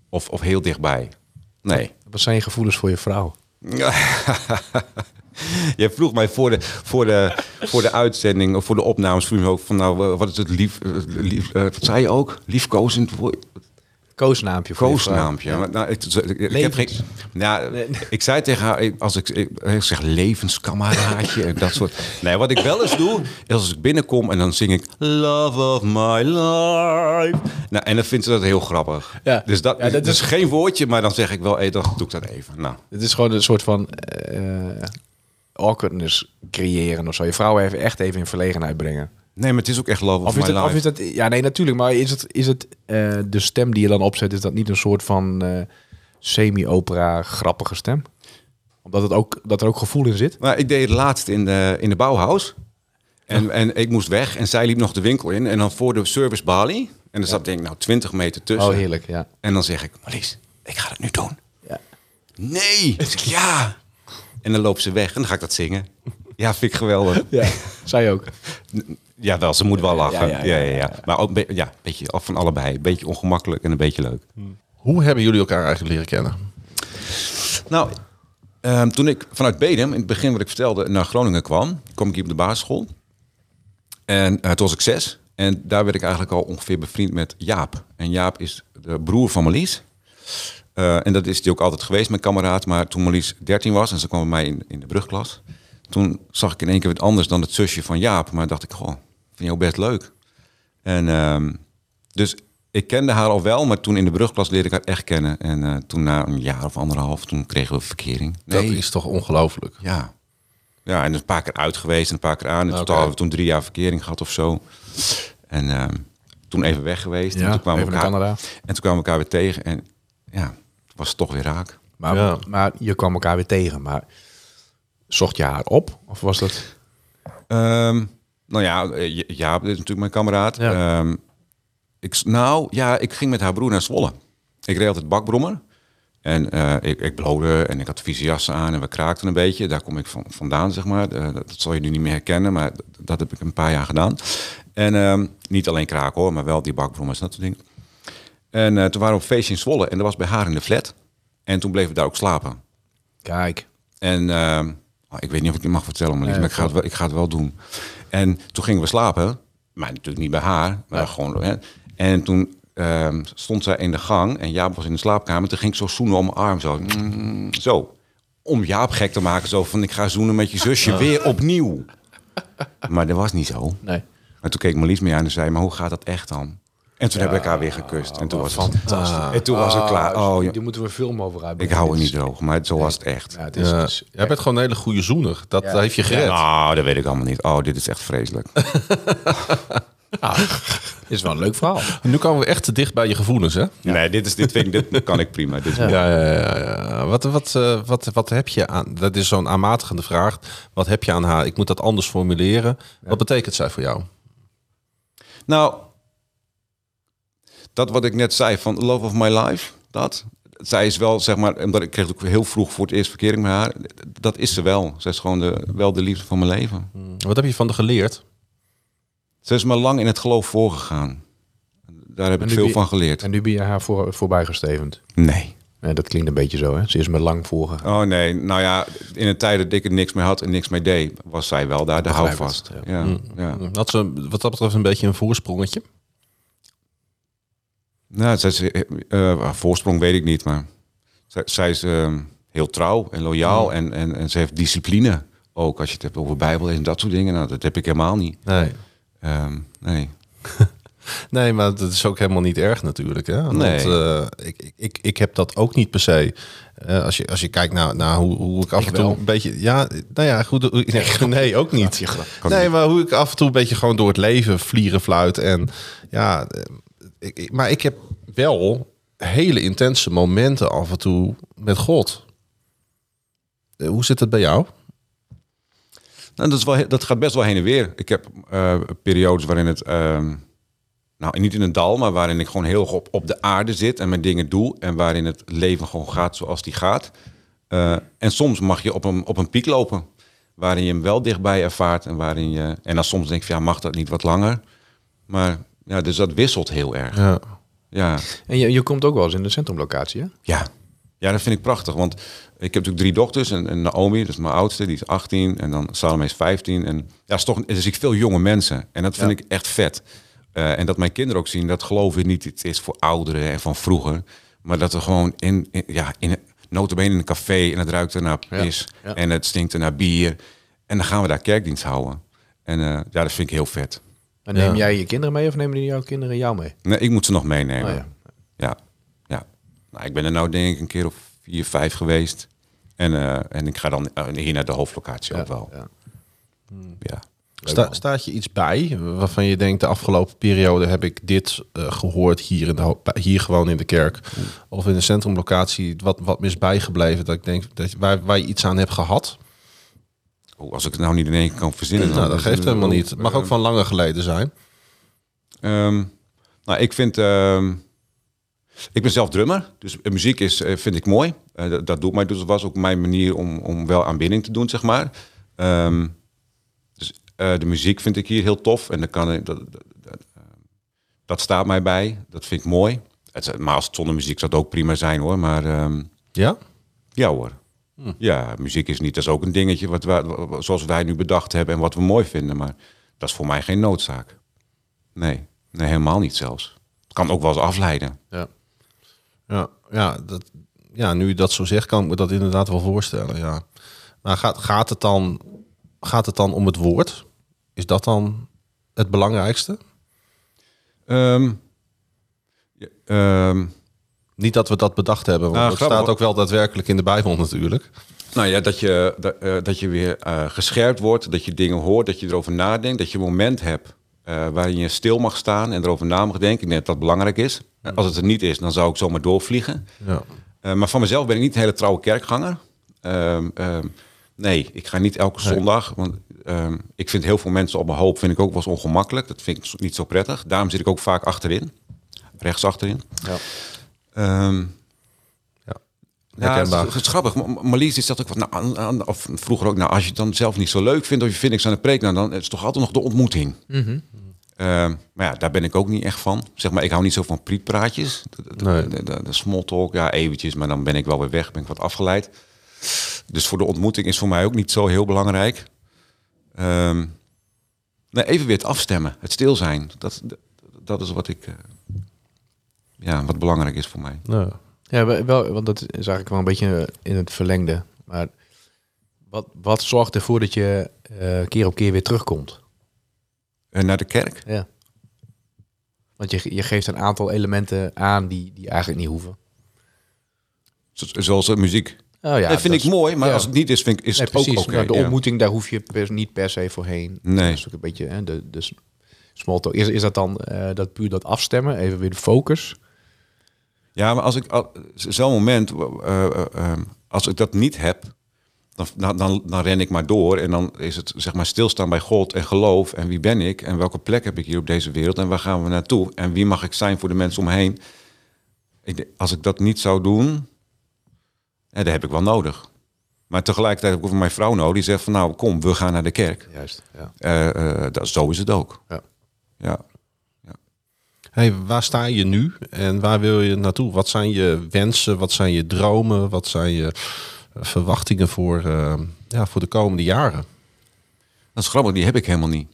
Of, of heel dichtbij. Nee.
Wat zijn je gevoelens voor je vrouw? [LAUGHS] [LAUGHS]
Jij vroeg mij voor de, voor de, voor de uitzending of voor de opnames vroeg je me ook van nou wat is het lief, eh, lief eh, wat zei je ook liefkozend woord
Koosnaampje.
koosnaampje. Nou, ik, ik, ik heb geen, nou, [LAUGHS] ik zei tegen haar als ik, ik, zeg levenskameraadje en dat soort. Nee, wat ik wel eens doe is als ik binnenkom en dan zing ik Love of my life. Nou, en dan vindt ze dat heel grappig.
Ja.
Dus dat,
Ja, dat
dat is geen woordje, maar dan zeg ik wel, hey, dan doe ik dat even. Nou,
Het is gewoon een soort van eh awkwardness creëren of zo. Je vrouw even echt even in verlegenheid brengen.
nee, maar het is ook echt Love of,
Of
my
is,
life.
of is dat, ja, nee, natuurlijk. Maar is het, is het eh, de stem die je dan opzet, is dat niet een soort van eh, semi-opera grappige stem? Omdat het ook, dat er ook gevoel in zit?
Maar ik deed het laatst in de, in de Bauhaus. En, en ik moest weg en zij liep nog de winkel in. En dan voor de service balie. En er zat denk ik nou 20 meter tussen.
Oh, heerlijk, ja.
En dan zeg ik, Marlies, ik ga het nu doen.
ja.
Nee! [LAUGHS] Ja! En dan loopt ze weg en dan ga ik dat zingen. Ja, vind ik geweldig. [LAUGHS]
Ja, zij ook.
Ja, wel, ze moet wel lachen.
Ja,
Ja,
ja.
Maar ook ja, een beetje af van allebei. Een beetje ongemakkelijk en een beetje leuk.
Hoe hebben jullie elkaar eigenlijk leren kennen?
Nou, ehm, toen ik vanuit Bedem, in het begin wat ik vertelde, naar Groningen kwam, kwam ik hier op de basisschool. En eh, toen was ik zes. En daar werd ik eigenlijk al ongeveer bevriend met Jaap. En Jaap is de broer van Marlies. Eh, en dat is die ook altijd geweest, mijn kameraad. Maar toen Marlies 13 was en ze kwam bij mij in, in de brugklas. Toen zag ik in één keer wat anders dan het zusje van Jaap. Maar dacht ik, goh, vind jou best leuk. En ehm, dus ik kende haar al wel, maar toen in de brugklas leerde ik haar echt kennen. En eh, toen na een jaar of anderhalf, toen kregen we verkering.
Dat is toch ongelooflijk?
Ja. Ja, en een paar keer uit geweest en een paar keer aan. In totaal hebben we toen drie jaar verkering gehad of zo. En ehm, toen even weg geweest. en
Ja,
toen kwamen we elkaar. En toen kwamen we elkaar weer tegen. En ja, het was toch weer raak.
Maar,
Ja.
maar je kwam elkaar weer tegen. Maar zocht je haar op? Of was dat...
Ehm, nou ja, eh, Ja- Jaap is natuurlijk mijn kameraad.
Ja.
Ehm, ik, nou ja, ik ging met haar broer naar Zwolle. Ik reed altijd bakbrommer. En eh, ik, ik blode en ik had vieze jassen aan en we kraakten een beetje. Daar kom ik van, vandaan, zeg maar. Eh, dat, dat zal je nu niet meer herkennen, maar dat, dat heb ik een paar jaar gedaan. En ehm, niet alleen kraken hoor, maar wel die bakbrommers en dat soort dingen. En eh, toen waren we op feestje in Zwolle en dat was bij haar in de flat. En toen bleven we daar ook slapen.
Kijk.
En ehm, oh, ik weet niet of ik het mag vertellen, maar,
Nee,
maar ik, ga het wel, ik ga het wel doen. En toen gingen we slapen, maar natuurlijk niet bij haar, maar gewoon. Hè. En toen ehm, stond zij in de gang en Jaap was in de slaapkamer. Toen ging ik zo zoenen om mijn arm, zo. Mm, zo. Om Jaap gek te maken, zo van ik ga zoenen met je zusje weer opnieuw. Maar dat was niet zo.
Nee.
Maar toen keek Marlies me aan en zei, maar hoe gaat dat echt dan? En toen hebben we elkaar weer gekust. En toen was het
Fantastisch.
En toen was het klaar. Oh, ja.
Die moeten we film over uit.
Ik hou er niet droog, maar zo was het echt.
Ja, het is,
Ja.
het
Jij bent gewoon een hele goede zoener. Dat
Ja.
heeft je gered.
Nou, dat weet ik allemaal niet. Oh, dit is echt vreselijk. [LAUGHS]
is wel een leuk verhaal.
Nu komen we echt te dicht bij je gevoelens, hè?
Nee, dit, is, dit, vind ik, dit kan ik prima. Dit is
Ja, ja, ja, ja. Wat, wat, eh, wat, wat heb je aan... Dat is zo'n aanmatigende vraag. Wat heb je aan haar? Ik moet dat anders formuleren. Wat betekent zij voor jou?
Nou, dat wat ik net zei van Love of My Life, dat. Zij is wel, zeg maar, omdat ik kreeg ook heel vroeg voor het eerst verkering met haar. Dat is ze wel. Zij is gewoon de, wel de liefde van mijn leven.
Wat heb je van de geleerd?
Ze is me lang in het geloof voorgegaan. Daar heb
En
ik veel
je-
van geleerd.
En nu ben je haar voor, voorbij gestevend.
Nee.
Nee, dat klinkt een beetje zo, hè? Ze is me lang voorgegaan.
Oh nee, nou ja, in een tijd dat ik er niks mee had en niks mee deed, was zij wel daar de houvast.
het,
Ja. Ja,
Had ze wat dat betreft een beetje een voorsprongetje?
Nou, zij is, eh, eh, voorsprong weet ik niet, maar zij, zij is ehm, heel trouw en loyaal en, en, en ze heeft discipline. Ook als je het hebt over Bijbel en dat soort dingen. Nou, dat heb ik helemaal niet.
Nee.
Ehm, nee. [LAUGHS]
Nee, maar dat is ook helemaal niet erg natuurlijk. Hè? Want,
Nee.
eh, ik, ik- ik, heb dat ook niet per se. Eh, als, je, als je kijkt naar, naar hoe, hoe ik af
Ik
en toe
wel.
een beetje... Ja, nou ja, goed. [LAUGHS] Nee, nee ook niet. Nee, maar hoe ik af en toe een beetje gewoon door het leven vlieren fluit. En ja, eh, maar ik heb wel hele intense momenten af en toe met God. Eh, Hoe zit het bij jou?
Nou, dat, is wel, dat gaat best wel heen en weer. Ik heb eh, periodes waarin het, ehm, nou niet in een dal, maar waarin ik gewoon heel op, op de aarde zit en mijn dingen doe. En waarin het leven gewoon gaat zoals die gaat. Eh, en soms mag je op een, op een piek lopen, waarin je hem wel dichtbij ervaart. En, waarin je, en dan soms denk ik, ja, mag dat niet wat langer? Maar ja, dus dat wisselt heel erg.
Ja.
Ja,
En je, je komt ook wel eens in de centrumlocatie, hè?
ja, Ja, dat vind ik prachtig. Want ik heb natuurlijk drie dochters. En, en Naomi, dat is mijn oudste, die is 18. En dan Salome is 15. En ja, is toch, dus ik veel jonge mensen. En dat vind ik echt vet. Eh, en dat mijn kinderen ook zien, dat geloof ik niet het is voor ouderen en van vroeger. Maar dat er gewoon in, in ja, in notabene in een café en het ruikt er naar pis.
ja.
En het stinkt er naar bier. En dan gaan we daar kerkdienst houden. En eh, ja, dat vind ik heel vet.
En neem
Ja.
jij je kinderen mee of nemen jouw kinderen jou mee?
Nee, ik moet ze nog meenemen.
Oh, ja.
Ja, ja. Nou, ik ben er nou denk ik een keer of vier, vijf geweest. En, eh, en ik ga dan eh, hier naar de hoofdlocatie ook wel.
ja.
Ja.
Sta, staat je iets bij waarvan je denkt de afgelopen periode heb ik dit eh, gehoord hier, in de, hier gewoon in de kerk of in de centrumlocatie wat, wat mis bijgebleven dat ik denk dat waar, waar je iets aan hebt gehad?
Oh, als ik het nou niet in één keer kan verzinnen.
nou, dat
is
geeft helemaal niet. Het mag ook van langer geleden zijn.
ehm, nou, ik vind... ehm, ik ben zelf drummer, dus muziek is, eh, vind ik mooi. Eh, dat, dat doet mij, dus dat was ook mijn manier om, om wel aanbidding te doen, zeg maar. Ehm, dus eh, de muziek vind ik hier heel tof en dan kan ik, dat, dat, dat, dat staat mij bij. Dat vind ik mooi. Het, maar als het zonder muziek zou het ook prima zijn hoor. Maar
Ja?
ja hoor. Ja, muziek is niet, dat is ook een dingetje wat wij, zoals wij nu bedacht hebben en wat we mooi vinden. Maar dat is voor mij geen noodzaak. Nee, nee helemaal niet zelfs. Het kan ook wel eens afleiden.
Ja.
Ja, ja, dat, ja, nu je dat zo zegt, kan ik me dat inderdaad wel voorstellen. Ja. Maar gaat, gaat, het dan, gaat het dan om het woord? Is dat dan het belangrijkste?
Ehm, ja, ehm,
Niet dat we dat bedacht hebben, want
Nou, grappig.
staat ook wel daadwerkelijk in de Bijbel natuurlijk.
nou ja, dat je, dat, eh, dat je weer eh, gescherpt wordt, dat je dingen hoort, dat je erover nadenkt, dat je een moment hebt eh, waarin je stil mag staan en erover na mag denken. Ik denk dat dat belangrijk is. Als het er niet is, dan zou ik zomaar doorvliegen.
Ja.
Maar van mezelf ben ik niet een hele trouwe kerkganger. Ehm, ehm, nee, ik ga niet elke zondag. Want ehm, ik vind heel veel mensen op mijn hoop vind ik ook wel eens ongemakkelijk. Dat vind ik niet zo prettig. Daarom zit ik ook vaak achterin. Rechts achterin.
Ja.
Ehm,
Ja.
ja, het is, het is grappig. Maar Marlies die zat ook wat, nou, aan- of vroeger ook, nou, als je het dan zelf niet zo leuk vindt of je vindt niks aan de preek, nou, dan is het toch altijd nog de ontmoeting. Ehm, maar ja, daar ben ik ook niet echt van. Zeg maar, ik hou niet zo van prietpraatjes. De,
Nee.
de, de, de small talk, ja, eventjes, maar dan ben ik wel weer weg, ben ik wat afgeleid. Dus voor de ontmoeting is voor mij ook niet zo heel belangrijk. Ehm, nee, even weer het afstemmen, het stil zijn. Dat, dat, dat is wat ik, eh, ja, wat belangrijk is voor mij.
Ja.
Ja, wel- want dat is eigenlijk wel een beetje in het verlengde. Maar wat, wat zorgt ervoor dat je eh, keer op keer weer terugkomt?
En naar de kerk.
Ja. Want je, je geeft een aantal elementen aan die, die eigenlijk niet hoeven.
Zo- Zoals de muziek.
Oh ja,
dat vind ik
is-
mooi, maar
ja.
als het niet is, vind ik, is
Nee,
het ook oké.
Nou, de
ja.
ontmoeting, daar hoef je per- niet per se voorheen.
Nee.
Dat is ook een beetje hè, de, de small talk. Is, is dat dan eh, dat puur dat afstemmen? Even weer de focus?
Ja, maar als ik zo'n moment, eh, eh, eh, als ik dat niet heb, dan, dan, dan, ren ik maar door en dan is het zeg maar stilstaan bij God en geloof en wie ben ik en welke plek heb ik hier op deze wereld en waar gaan we naartoe en wie mag ik zijn voor de mensen om me heen. Ik, als ik dat niet zou doen, ja, dat heb ik wel nodig. Maar tegelijkertijd heb ik ook mijn vrouw nodig die zegt van nou kom, we gaan naar de kerk.
Juist. Ja.
Eh, dat, zo is het ook.
Ja.
Ja.
Hey, waar sta je nu en waar wil je naartoe? Wat zijn je wensen? Wat zijn je dromen? Wat zijn je eh, verwachtingen voor, eh, ja, voor de komende jaren?
Dat is grappig, die heb ik helemaal niet.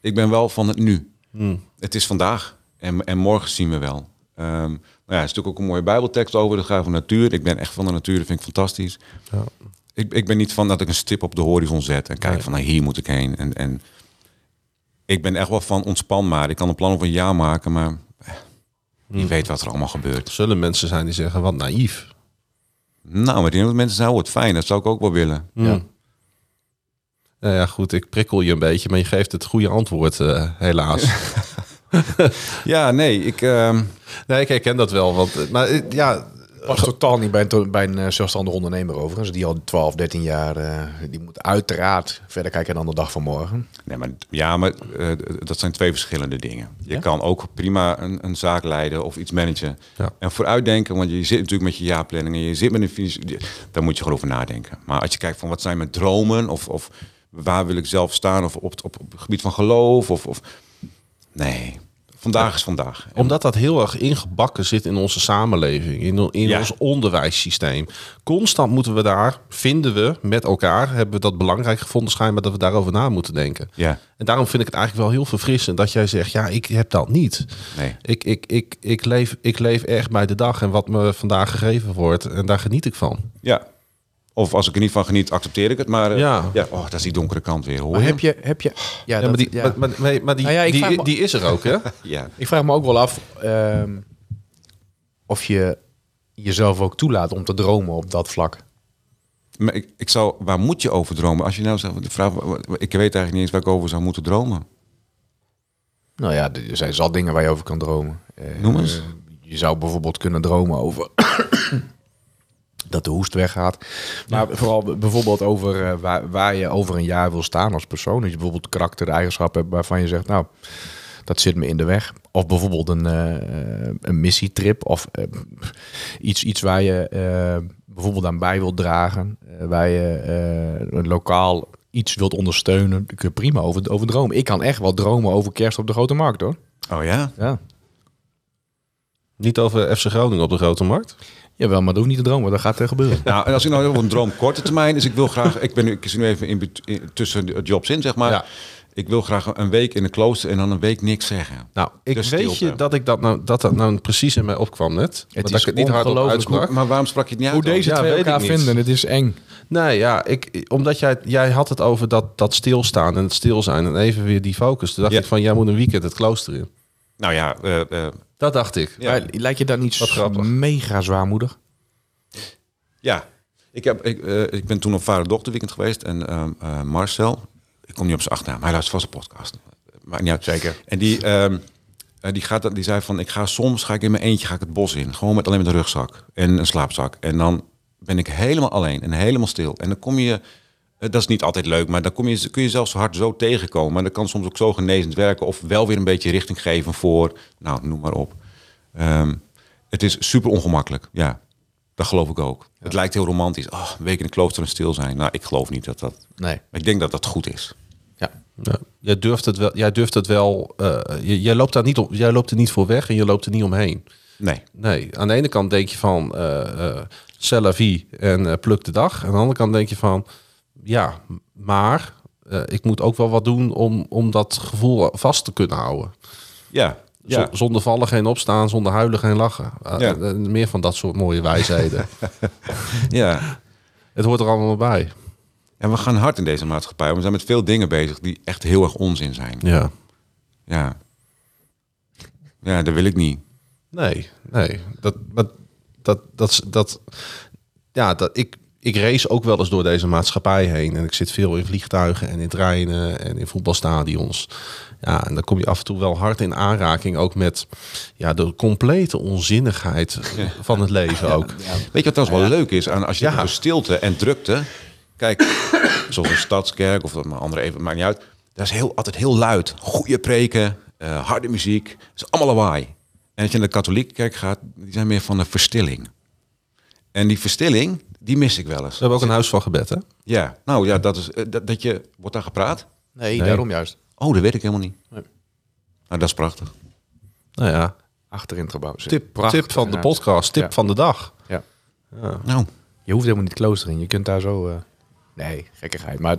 Ik ben wel van het nu.
Hmm.
Het is vandaag en, en morgen zien we wel. Ehm nou ja, er is natuurlijk ook een mooie bijbeltekst over. Dat gaat van natuur. Ik ben echt van de natuur, dat vind ik fantastisch.
Ja.
Ik, ik ben niet van dat ik een stip op de horizon zet en kijk van nou, hier moet ik heen. En, en ik ben echt wel van ontspan maar. Ik kan een plan over een jaar maken, maar eh, wie weet wat er allemaal gebeurt.
Er zullen mensen zijn die zeggen, wat naïef.
Nou, maar die dat mensen zijn, wordt fijn. Dat zou ik ook wel willen.
Ja. Nou ja, goed, ik prikkel je een beetje, maar je geeft het goede antwoord, eh, helaas. [LAUGHS]
Ja, nee, ik... ehm,
nee, ik herken dat wel. Want, eh, maar ja,
Pas totaal niet bij een, bij een eh, zelfstandig ondernemer overigens. Die al 12, 13 jaar, eh, die moet uiteraard verder kijken dan de dag van morgen.
Nee, maar, ja, maar eh, dat zijn twee verschillende dingen. Je kan ook prima een, een zaak leiden of iets managen.
Ja.
En vooruitdenken, want je zit natuurlijk met je jaarplanning en je zit met een financiële... Daar moet je gewoon over nadenken. Maar als je kijkt van wat zijn mijn dromen of, of waar wil ik zelf staan of op, op, op het gebied van geloof of... of nee, Vandaag is vandaag.
Omdat dat heel erg ingebakken zit in onze samenleving, in, in
Ja.
ons onderwijssysteem. Constant moeten we daar, vinden we met elkaar, hebben we dat belangrijk gevonden schijnbaar dat we daarover na moeten denken.
Ja,
En daarom vind ik het eigenlijk wel heel verfrissend dat jij zegt, ja, ik heb dat niet.
nee.
Ik, ik, ik, ik, leef, ik leef echt bij de dag en wat me vandaag gegeven wordt. En daar geniet ik van.
Ja. Of als ik er niet van geniet, accepteer ik het. Maar eh,
Ja.
ja. oh, dat is die donkere kant weer. Hoor
Maar
je
heb je, heb je, ja,
Ja,
dat-
maar die,
ja.
maar, maar, maar- maar die,
Nou ja,
die,
me-
die is er ook, hè? [LAUGHS]
Ja.
Ik vraag me ook wel af ehm, of je jezelf ook toelaat om te dromen op dat vlak.
Maar ik, ik zou, waar moet je over dromen? Als je nou zegt, de vraag, ik weet eigenlijk niet eens waar ik over zou moeten dromen.
Nou ja, er zijn zat dingen waar je over kan dromen.
Noem eens.
eh, je zou bijvoorbeeld kunnen dromen over dat de hoest weggaat. Maar vooral bijvoorbeeld over eh, waar, waar je over een jaar wil staan als persoon. Dat je bijvoorbeeld karaktereigenschappen hebt waarvan je zegt, nou, dat zit me in de weg. Of bijvoorbeeld een, eh, een missietrip of eh, iets, iets waar je bijvoorbeeld aan bij wilt dragen. waar je een lokaal iets wilt ondersteunen. Kun je prima over, over dromen. Ik kan echt wel dromen over kerst op de Grote Markt hoor.
Oh ja?
Ja.
Niet over FC Groningen op de Grote Markt.
Jawel, maar dat hoeft niet te dromen. Dat gaat er gebeuren.
Nou, en als ik nou over een droom korte termijn is, ik wil graag, ik ben nu, ik zit nu even in, tussen de jobs in, zeg maar.
Ja.
Ik wil graag een week in een klooster en dan een week niks zeggen.
Nou, ik weet je dat ik dat nou, dat, dat nou precies in mij opkwam net. Maar dat
is
ik het niet hardop
ongelooflijk
uitsprak.
Maar waarom sprak je het niet uit?
Hoe deze
Ja,
twee elkaar vinden, het is eng.
Nee, ja, ik, omdat jij, jij had het over dat, dat stilstaan en het stil zijn en even weer die focus. Toen dacht
Ja.
ik van, jij moet een weekend het klooster in.
Nou ja, eh, eh,
Dat dacht ik.
Ja.
Maar lijkt je dat niet
Wat grappig.
mega zwaarmoedig?
ja. Ik, heb, ik, eh, ik ben toen op vader-dochter weekend geweest en ehm, eh, Marcel, ik kom niet op zijn achternaam, hij luistert vast een podcast. Maar niet uit.
Zeker.
En die, ehm, eh, die, gaat, dat- die zei van, ik ga soms ga ik in mijn eentje ga ik het bos in. Gewoon met alleen met een rugzak en een slaapzak. En dan ben ik helemaal alleen en helemaal stil. En dan kom je, dat is niet altijd leuk, maar dan kom je, kun je zelfs hard zo tegenkomen. Maar dat kan soms ook zo genezend werken of wel weer een beetje richting geven voor, nou noem maar op. Ehm, het is super ongemakkelijk, ja. Dat geloof ik ook. Het lijkt heel romantisch. Oh, een week in een klooster en stil zijn. Nou, ik geloof niet dat dat...
Nee.
Ik denk dat dat goed is.
Ja.
Ja, jij durft het wel. Jij durft het wel. eh, je, jij loopt daar niet op. Jij loopt er niet voor weg en je loopt er niet omheen.
Nee.
Nee, aan de ene kant denk je van eh eh vie en eh, pluk de dag. En aan de andere kant denk je van ja, maar eh, ik moet ook wel wat doen om, om dat gevoel vast te kunnen houden.
Ja. Ja.
Zonder vallen geen opstaan, zonder huilen geen lachen. Eh,
Ja.
eh, meer van dat soort mooie wijsheden. [LAUGHS]
ja.
het hoort er allemaal bij.
En we gaan hard in deze maatschappij. We zijn met veel dingen bezig die echt heel erg onzin zijn.
Ja.
Ja. Ja, dat wil ik niet.
Nee, nee. Dat, dat, dat, dat, dat, ja, dat, ik, ik race ook wel eens door deze maatschappij heen. En ik zit veel in vliegtuigen en in treinen en in voetbalstadions. Ja, en dan kom je af en toe wel hard in aanraking ook met ja, de complete onzinnigheid van het leven ook.
Weet je wat trouwens wel leuk is aan als je over stilte en drukte. Kijk, [COUGHS] zoals een stadskerk of een andere even, maakt niet uit. Dat is heel, altijd heel luid. Goede preken, eh, harde muziek. Dat is allemaal lawaai. En als je naar de katholieke kerk gaat, die zijn meer van een verstilling. En die verstilling, die mis ik wel eens.
We hebben ook een huis van gebed, hè?
Ja, nou ja, dat is eh, dat, dat je wordt daar gepraat.
Nee,
Nee.
daarom juist.
Oh, dat weet ik helemaal niet.
Nee.
Nou, dat is prachtig.
Nou ja,
Achterin het gebouw. zit.
tip,
Prachtig,
tip van de
ja.
podcast, tip
Ja.
van de dag.
Ja.
Nou,
Je hoeft helemaal niet het klooster in. Je kunt daar zo... eh, Nee, gekkigheid. Maar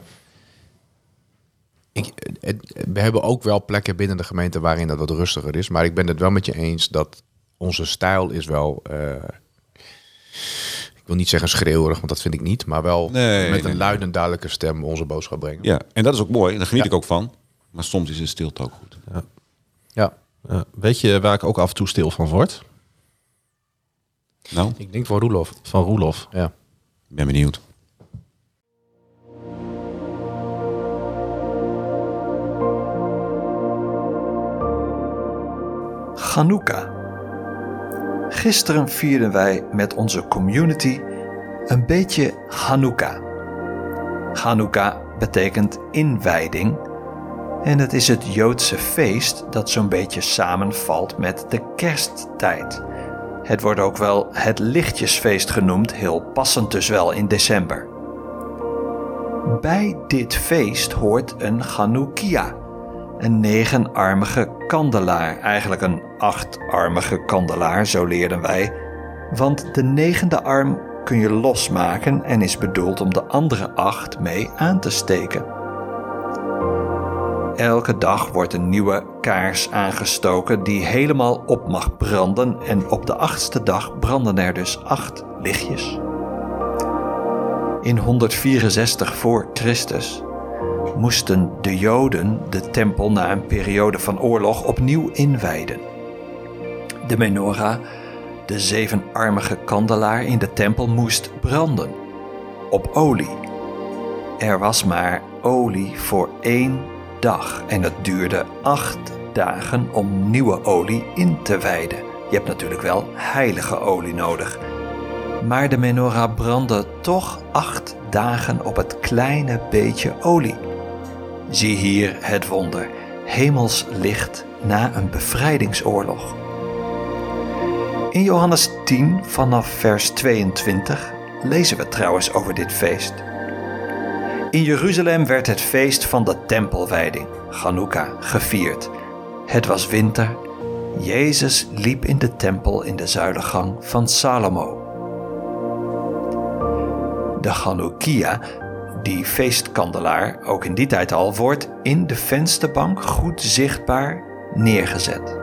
ik, het- we hebben ook wel plekken binnen de gemeente waarin dat wat rustiger is. Maar ik ben het wel met je eens dat onze stijl is wel... eh, wil niet zeggen schreeuwerig, want dat vind ik niet. Maar wel
Nee,
met
nee,
een luid en duidelijke stem onze boodschap brengen.
ja, en dat is ook mooi. Daar geniet
Ja.
ik ook van. Maar soms is de stilte ook goed.
ja.
Ja, weet je waar ik ook af en toe stil van word?
Nou,
Ik denk voor Roelof.
Van Roelof.
Ja.
ik ben benieuwd.
Chanukka. Gisteren vierden wij met onze community een beetje Chanukka. Chanukka betekent inwijding en het is het Joodse feest dat zo'n beetje samenvalt met de kersttijd. Het wordt ook wel het lichtjesfeest genoemd, heel passend dus wel in december. Bij dit feest hoort een Chanukkia, een negenarmige kandelaar. Eigenlijk een achtarmige kandelaar, zo leerden wij. Want de negende arm kun je losmaken en is bedoeld om de andere acht mee aan te steken. Elke dag wordt een nieuwe kaars aangestoken die helemaal op mag branden en op de achtste dag branden er dus acht lichtjes. In 164 voor Christus moesten de Joden de tempel na een periode van oorlog opnieuw inwijden. De menorah, de zevenarmige kandelaar in de tempel, moest branden op olie. Er was maar olie voor één dag en het duurde acht dagen om nieuwe olie in te wijden. Je hebt natuurlijk wel heilige olie nodig. Maar de menorah brandde toch acht dagen op het kleine beetje olie. Zie hier het wonder, hemels licht na een bevrijdingsoorlog. In Johannes 10 vanaf vers 22 lezen we trouwens over dit feest. In Jeruzalem werd het feest van de tempelwijding, Chanukka, gevierd. Het was winter. Jezus liep in de tempel in de zuilengang van Salomo. De Chanukkia, die feestkandelaar, ook in die tijd al, wordt in de vensterbank goed zichtbaar neergezet.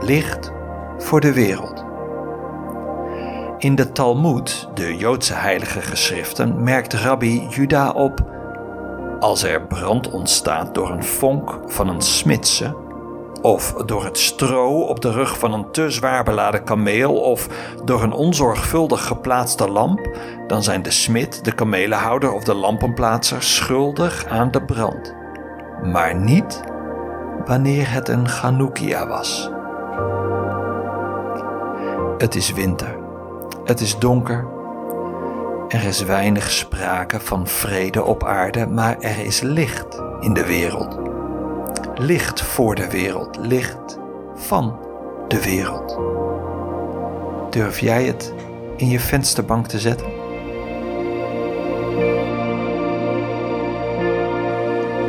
Licht voor de wereld. In de Talmud, de Joodse heilige geschriften, merkt rabbi Juda op: als er brand ontstaat door een vonk van een smidse, of door het stro op de rug van een te zwaar beladen kameel, of door een onzorgvuldig geplaatste lamp, dan zijn de smid, de kamelenhouder of de lampenplaatser schuldig aan de brand. Maar niet wanneer het een Chanukkia was. Het is winter. Het is donker. Er is weinig sprake van vrede op aarde, maar er is licht in de wereld. Licht voor de wereld, licht van de wereld. Durf jij het in je vensterbank te zetten?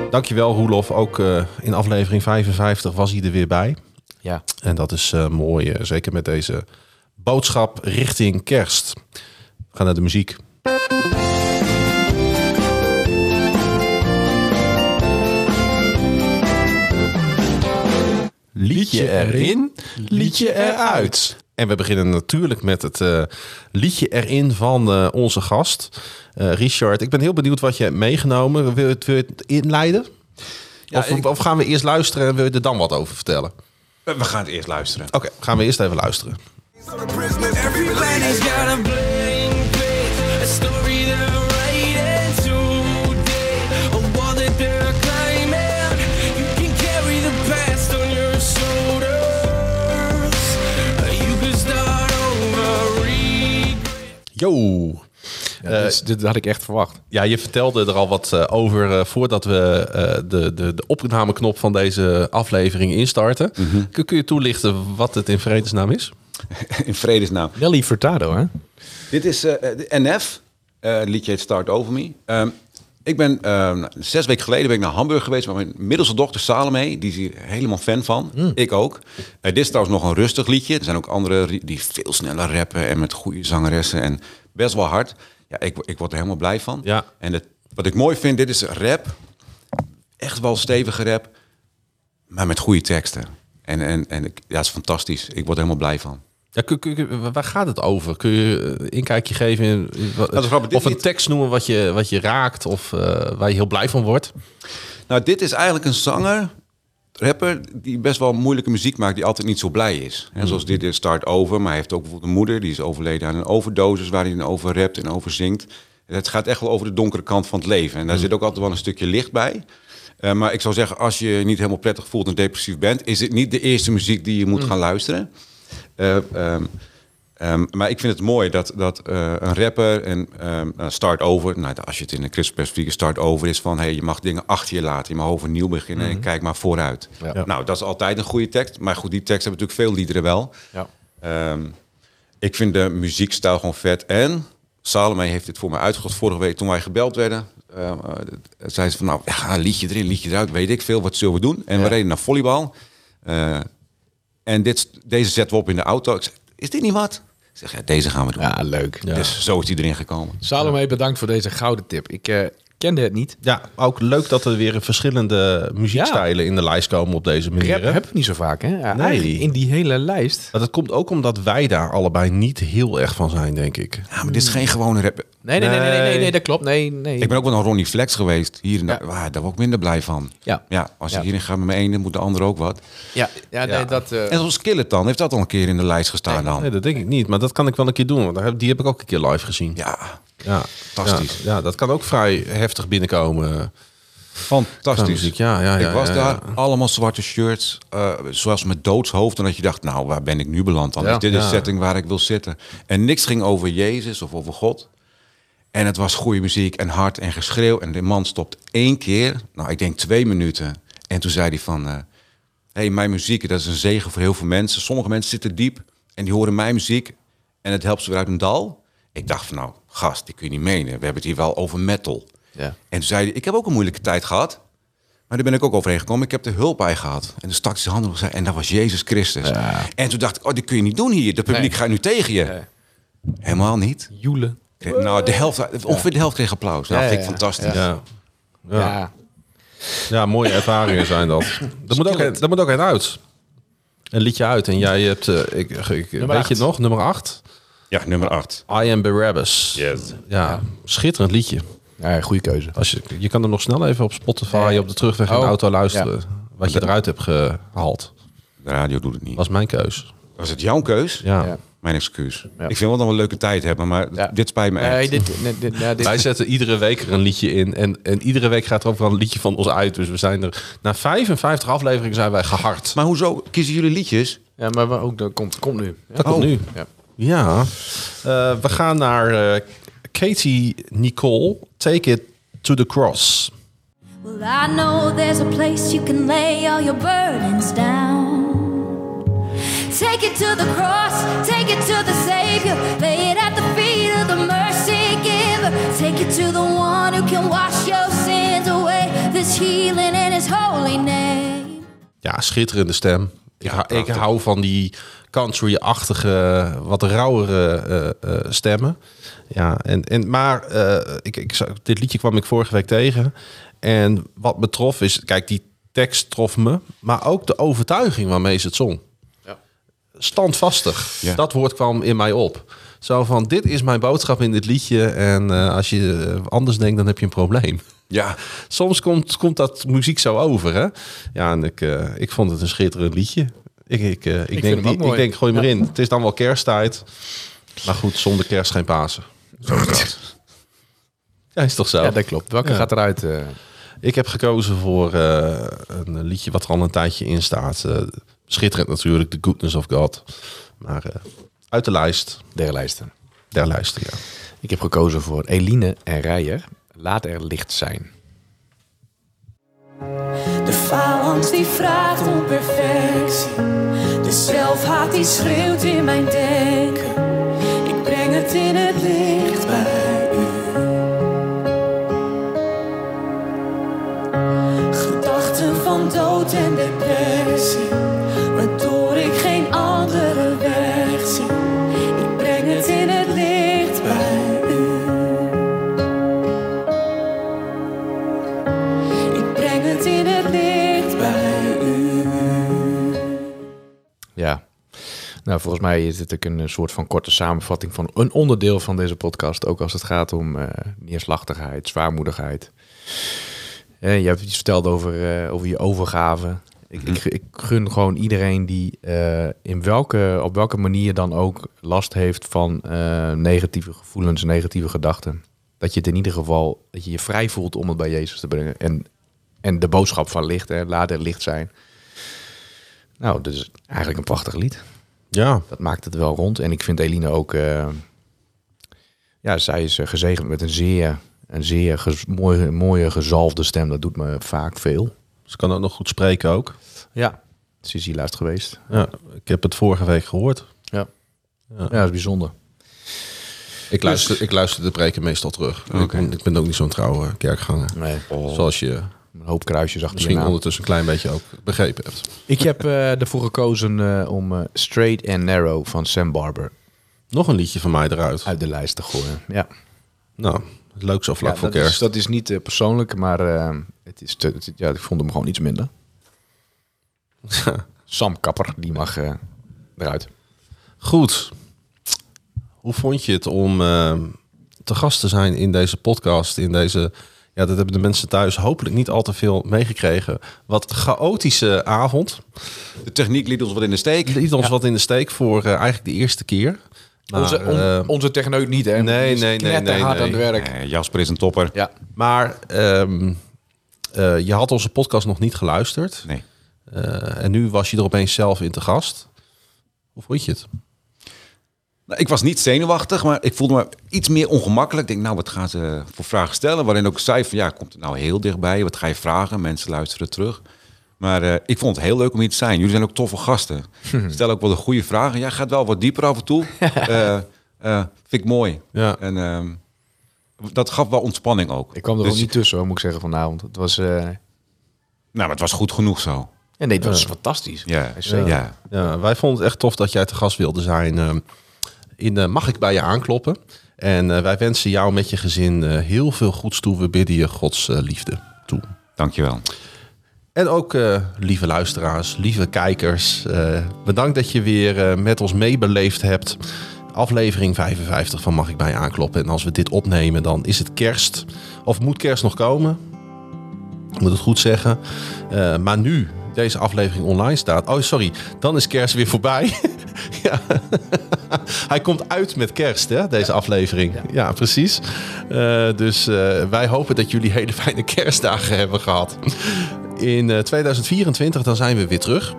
Dankjewel Roelof. Ook eh, in aflevering 55 was hij er weer bij.
Ja.
En dat is eh, mooi, eh, zeker met deze boodschap richting kerst. We gaan naar de muziek. Liedje erin, liedje eruit. En we beginnen natuurlijk met het eh, liedje erin van eh, onze gast, eh, Richard. Ik ben heel benieuwd wat je hebt meegenomen. Wil je het, wil je het inleiden? of,
ik-
of gaan we eerst luisteren en wil je er dan wat over vertellen?
We gaan het eerst luisteren.
Oké, gaan we eerst even luisteren. Yo!
Ja, dit, is- dit had ik echt verwacht.
Ja, je vertelde er al wat eh, over eh, voordat we eh, de, de, de opnameknop van deze aflevering instarten. kun, kun je toelichten wat het in vredesnaam is? [LAUGHS]
In vredesnaam.
Nelly Furtado, hè?
Dit is eh, de NF. eh, het liedje heet Start Over Me. Ehm, ik ben ehm, zes weken geleden ben ik naar Hamburg geweest met mijn middelste dochter Salome. Die is hier helemaal fan van. Ik ook. Eh, dit is trouwens nog een rustig liedje. Er zijn ook andere ri- die veel sneller rappen en met goede zangeressen en best wel hard. Ja, ik, ik word er helemaal blij van.
Ja.
En het, wat ik mooi vind, dit is rap. Echt wel stevige rap, maar met goede teksten. En, en, en ik- ja, het is fantastisch. Ik word er helemaal blij van.
Ja, waar gaat het over? Kun je een inkijkje geven in,
grappig. Dit
of een tekst noemen wat je, wat je raakt of eh, waar je heel blij van wordt?
Nou, dit is eigenlijk een zanger, rapper, die best wel moeilijke muziek maakt, die altijd niet zo blij is. En zoals dit is Start Over, maar hij heeft ook bijvoorbeeld een moeder, die is overleden aan een overdosis, waar hij over rapt en over zingt. Het gaat echt wel over de donkere kant van het leven. En daar zit ook altijd wel een stukje licht bij. Eh, maar ik zou zeggen, als je je niet helemaal prettig voelt en depressief bent, is het niet de eerste muziek die je moet gaan luisteren. Eh, ehm, ehm, maar ik vind het mooi dat, dat eh, een rapper en ehm, nou, start over, nou, als je het in een christperspectief start over is van hey, je mag dingen achter je laten, je mag overnieuw beginnen en kijk maar vooruit.
Ja.
Nou, dat is altijd een goede tekst, maar goed, die tekst hebben natuurlijk veel liederen wel.
Ja.
Ehm, ik vind de muziekstijl gewoon vet en Salome heeft dit voor mij uitgezocht vorige week toen wij gebeld werden. eh, eh, zei ze van, nou, ja, een liedje erin, liedje eruit, weet ik veel, wat zullen we doen? En we reden naar volleybal. Eh, en dit, deze zetten we op in de auto. Ik zei, is dit niet wat? Ik zeg, ja, deze gaan we doen.
Ja, leuk.
Dus zo is die erin gekomen.
Salome, bedankt voor deze gouden tip. Ik eh, kende het niet.
Ja, ook leuk dat er weer verschillende muziekstijlen in de lijst komen op deze manier.
Rap heb ik niet zo vaak, hè? Ja,
Nee.
In die hele lijst.
Maar dat komt ook omdat wij daar allebei niet heel erg van zijn, denk ik.
Ja, maar dit is geen gewone rap.
Nee, nee, nee, nee, nee, nee, dat klopt. Nee, nee.
Ik ben ook wel een Ronnie Flex geweest. Hier en
Ja.
daar, waar, daar word ik minder blij van.
Ja.
Ja, als je
Ja.
hierin gaat met mijn ene, moet de ander ook wat.
Ja, ja, nee, dat... eh,
En zoals Skeleton, heeft dat al een keer in de lijst gestaan dan?
Nee, dat denk ik niet. Maar dat kan ik wel een keer doen. Want daar heb- die heb ik ook een keer live gezien.
Ja,
Ja,
Fantastisch.
Ja, ja, dat kan ook vrij heftig binnenkomen.
fantastisch.
Muziek, ja, ja, ja,
ik was
ja,
daar, allemaal zwarte shirts, eh, zoals met doodshoofd. En dat je dacht, nou, waar ben ik nu beland dan? Is dit de setting waar ik wil zitten? En niks ging over Jezus of over God. En het was goede muziek en hard en geschreeuw. En de man stopt één keer, nou, ik denk twee minuten. En toen zei hij van, hé, hey, mijn muziek, dat is een zegen voor heel veel mensen. Sommige mensen zitten diep en die horen mijn muziek. En het helpt ze weer uit een dal. Ik dacht van, nou, gast, die kun je niet menen. We hebben het hier wel over metal.
Ja.
En toen zei hij, ik heb ook een moeilijke tijd gehad. Maar daar ben ik ook overheen gekomen. Ik heb er hulp bij gehad. En toen stak zijn handen op en dat was Jezus Christus. En toen dacht ik, oh, dit kun je niet doen hier. De publiek
Nee.
gaat nu tegen je. Helemaal niet.
Joelen.
Nou, de helft, ongeveer de helft kreeg applaus. Nou,
Ja,
vind ik
ja,
fantastisch.
Ja. Ja.
Ja.
ja, mooie ervaringen zijn dat. Er moet, ook, een- er moet ook een uit. Een liedje uit. En jij hebt, eh, ik, ik, weet
acht.
je het nog, nummer 8?
Ja, nummer 8.
I Am Barabbas.
Yes.
Ja, schitterend liedje.
ja, goede keuze.
Als je, je kan er nog snel even op Spotify op de terugweg in de
Oh,
auto luisteren. Wat je eruit hebt gehaald.
De radio doet het niet.
Was mijn keus.
Was het jouw keus?
Ja.
Ja.
Mijn excuus.
Ja.
Ik vind wel dat we een leuke tijd hebben, maar
Ja.
dit spijt me echt.
Nee, dit, nee, dit, ja, dit,
Wij zetten iedere week er een liedje in. En, en iedere week gaat er ook wel een liedje van ons uit. Dus we zijn er... Na 55 afleveringen zijn wij gehard.
Maar hoezo kiezen jullie liedjes?
ja, maar ook, dat komt, komt nu. Ja.
Dat komt nu.
Ja.
Ja. Eh, we gaan naar eh, Katie Nicole. Take it to the cross.
Well, I know there's a place you can lay all your burdens down. Take it to the cross, take it to the Savior, lay it at the feet of the mercy giver. Take it to the one who can wash your sins away. There's healing in His holy name.
Ja, schitterende stem. Ik, ik hou van die country-achtige, wat rauwere eh, eh, stemmen. Ja, en, en, maar eh, ik, ik, dit liedje kwam ik vorige week tegen. En wat me trof is, kijk, die tekst trof me, maar ook de overtuiging waarmee ze het zong. Standvastig.
Ja.
Dat woord kwam in mij op. Zo van, dit is mijn boodschap in dit liedje. En eh, als je anders denkt, dan heb je een probleem.
Ja, [LAUGHS]
Soms komt, komt dat muziek zo over, hè? Ja, en ik, eh, ik vond het een schitterend liedje. Ik, ik, eh, ik,
vind
denk, die, ik denk, gooi maar in. Het is dan wel kersttijd. Maar goed, zonder kerst geen Pasen. Zo is dat. Ja, is toch zo?
ja, dat klopt. Welke
Ja.
gaat eruit? eh?
Ik heb gekozen voor eh, een liedje wat er al een tijdje in staat. Eh, schitterend natuurlijk, The Goodness of God. Maar eh, uit de lijst,
der lijsten.
der lijst, ja.
Ik heb gekozen voor Eline en Rijer. Laat er licht zijn.
De vijand die vraagt om perfectie. Zelfhaat die schreeuwt in mijn denken. Ik breng het in het licht bij u. Gedachten van dood en depressie.
Ja. Nou, volgens mij is dit ook een soort van korte samenvatting van een onderdeel van deze podcast. Ook als het gaat om eh, neerslachtigheid, zwaarmoedigheid. Eh, je hebt iets verteld over, eh, over je overgave. Ik, ik, ik gun gewoon iedereen die in welke, op welke manier dan ook last heeft van negatieve gevoelens, negatieve gedachten. Dat je het in ieder geval, dat je je vrij voelt om het bij Jezus te brengen. En, en de boodschap van licht, hè, laat er licht zijn. Nou, dat is eigenlijk een prachtig lied.
Ja,
Dat maakt het wel rond. En ik vind Eline ook... eh, ja, zij is eh, gezegend met een zeer, een zeer gez- mooie, mooie gezalfde stem. Dat doet me vaak veel.
ze kan ook nog goed spreken ook.
Ja. Ze is hier laatst geweest.
Ja, ik heb het vorige week gehoord.
Ja. Ja, dat is bijzonder.
Ik luister, ik luister de preken meestal terug. Ik, ben, ik ben ook niet zo'n trouwe kerkganger.
Nee,
Zoals je
een hoop kruisjes achter
misschien ondertussen een klein beetje ook begrepen hebt.
Ik heb eh, ervoor gekozen eh, om eh, Straight and Narrow van Sam Barber
Nog een liedje van mij eruit.
uit de lijst te gooien. Ja,
Nou, leuk zo vlak
ja
voor
is,
kerst.
dat is niet persoonlijk, maar het is te, het- ja, ik vond hem gewoon iets minder. [LAUGHS] Sam Kapper, die mag eruit.
Goed. Hoe vond je het om te gast te zijn in deze podcast? In deze, ja, dat hebben de mensen thuis hopelijk niet al te veel meegekregen. Wat chaotische avond.
De techniek liet ons wat in de steek.
Liet ons wat in de steek voor eh, eigenlijk de eerste keer. Maar,
onze, on-
eh,
onze techneut niet, hè?
nee, nee, nee, nee,
aan het werk.
Jasper is een topper.
Ja,
maar ehm, eh, je had onze podcast nog niet geluisterd.
Nee.
Eh, en nu was je er opeens zelf in te gast. Hoe vond je het?
Nou, ik was niet zenuwachtig, maar ik voelde me iets meer ongemakkelijk. Ik denk, nou, wat gaan ze voor vragen stellen? Waarin ook zei van, ja, komt het nou heel dichtbij? Wat ga je vragen? Mensen luisteren terug. Maar eh, ik vond het heel leuk om hier te zijn. Jullie zijn ook toffe gasten. Stel ook wel de goede vragen. Jij gaat wel wat dieper af en toe. [LAUGHS] Eh, eh, vind ik mooi.
Ja.
En ehm, dat gaf wel ontspanning ook.
ik kwam er
Dus-
ook niet tussen, hoor, moet ik zeggen, vanavond. Het was, eh,
Nou, maar het was goed genoeg zo.
ja, nee, het was fantastisch.
Ja,
Zeker.
ja.
Ja, wij vonden het echt tof dat jij te gast wilde zijn. In eh, Mag ik bij je aankloppen? En eh, wij wensen jou met je gezin eh, heel veel goeds toe. We bidden je Gods liefde toe.
Dankjewel.
En ook lieve luisteraars, lieve kijkers. bedankt dat je weer met ons meebeleefd hebt. Aflevering 55 van Mag ik bij je aankloppen? En als we dit opnemen, dan is het kerst. Of moet kerst nog komen? Ik moet het goed zeggen. Maar nu deze aflevering online staat. Oh, sorry. Dan is kerst weer voorbij. [LAUGHS] [LAUGHS] ja. Hij komt uit met kerst, hè, deze aflevering. Ja, precies. Eh, dus eh, wij hopen dat jullie hele fijne kerstdagen hebben gehad. In eh, 2024 dan zijn we weer terug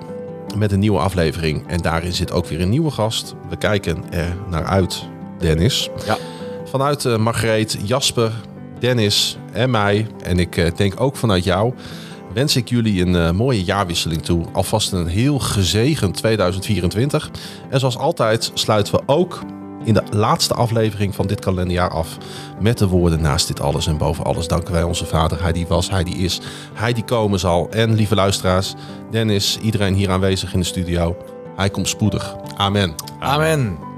met een nieuwe aflevering. En daarin zit ook weer een nieuwe gast. We kijken er naar uit, Dennis.
Ja.
Vanuit eh, Margreet, Jasper, Dennis en mij. En ik eh, denk ook vanuit jou. Wens ik jullie een eh, mooie jaarwisseling toe. Alvast een heel gezegend 2024. En zoals altijd sluiten we ook in de laatste aflevering van dit kalenderjaar af met de woorden naast dit alles en boven alles danken wij onze Vader. Hij die was, hij die is, hij die komen zal. En lieve luisteraars, Dennis, iedereen hier aanwezig in de studio. Hij komt spoedig. Amen.
Amen.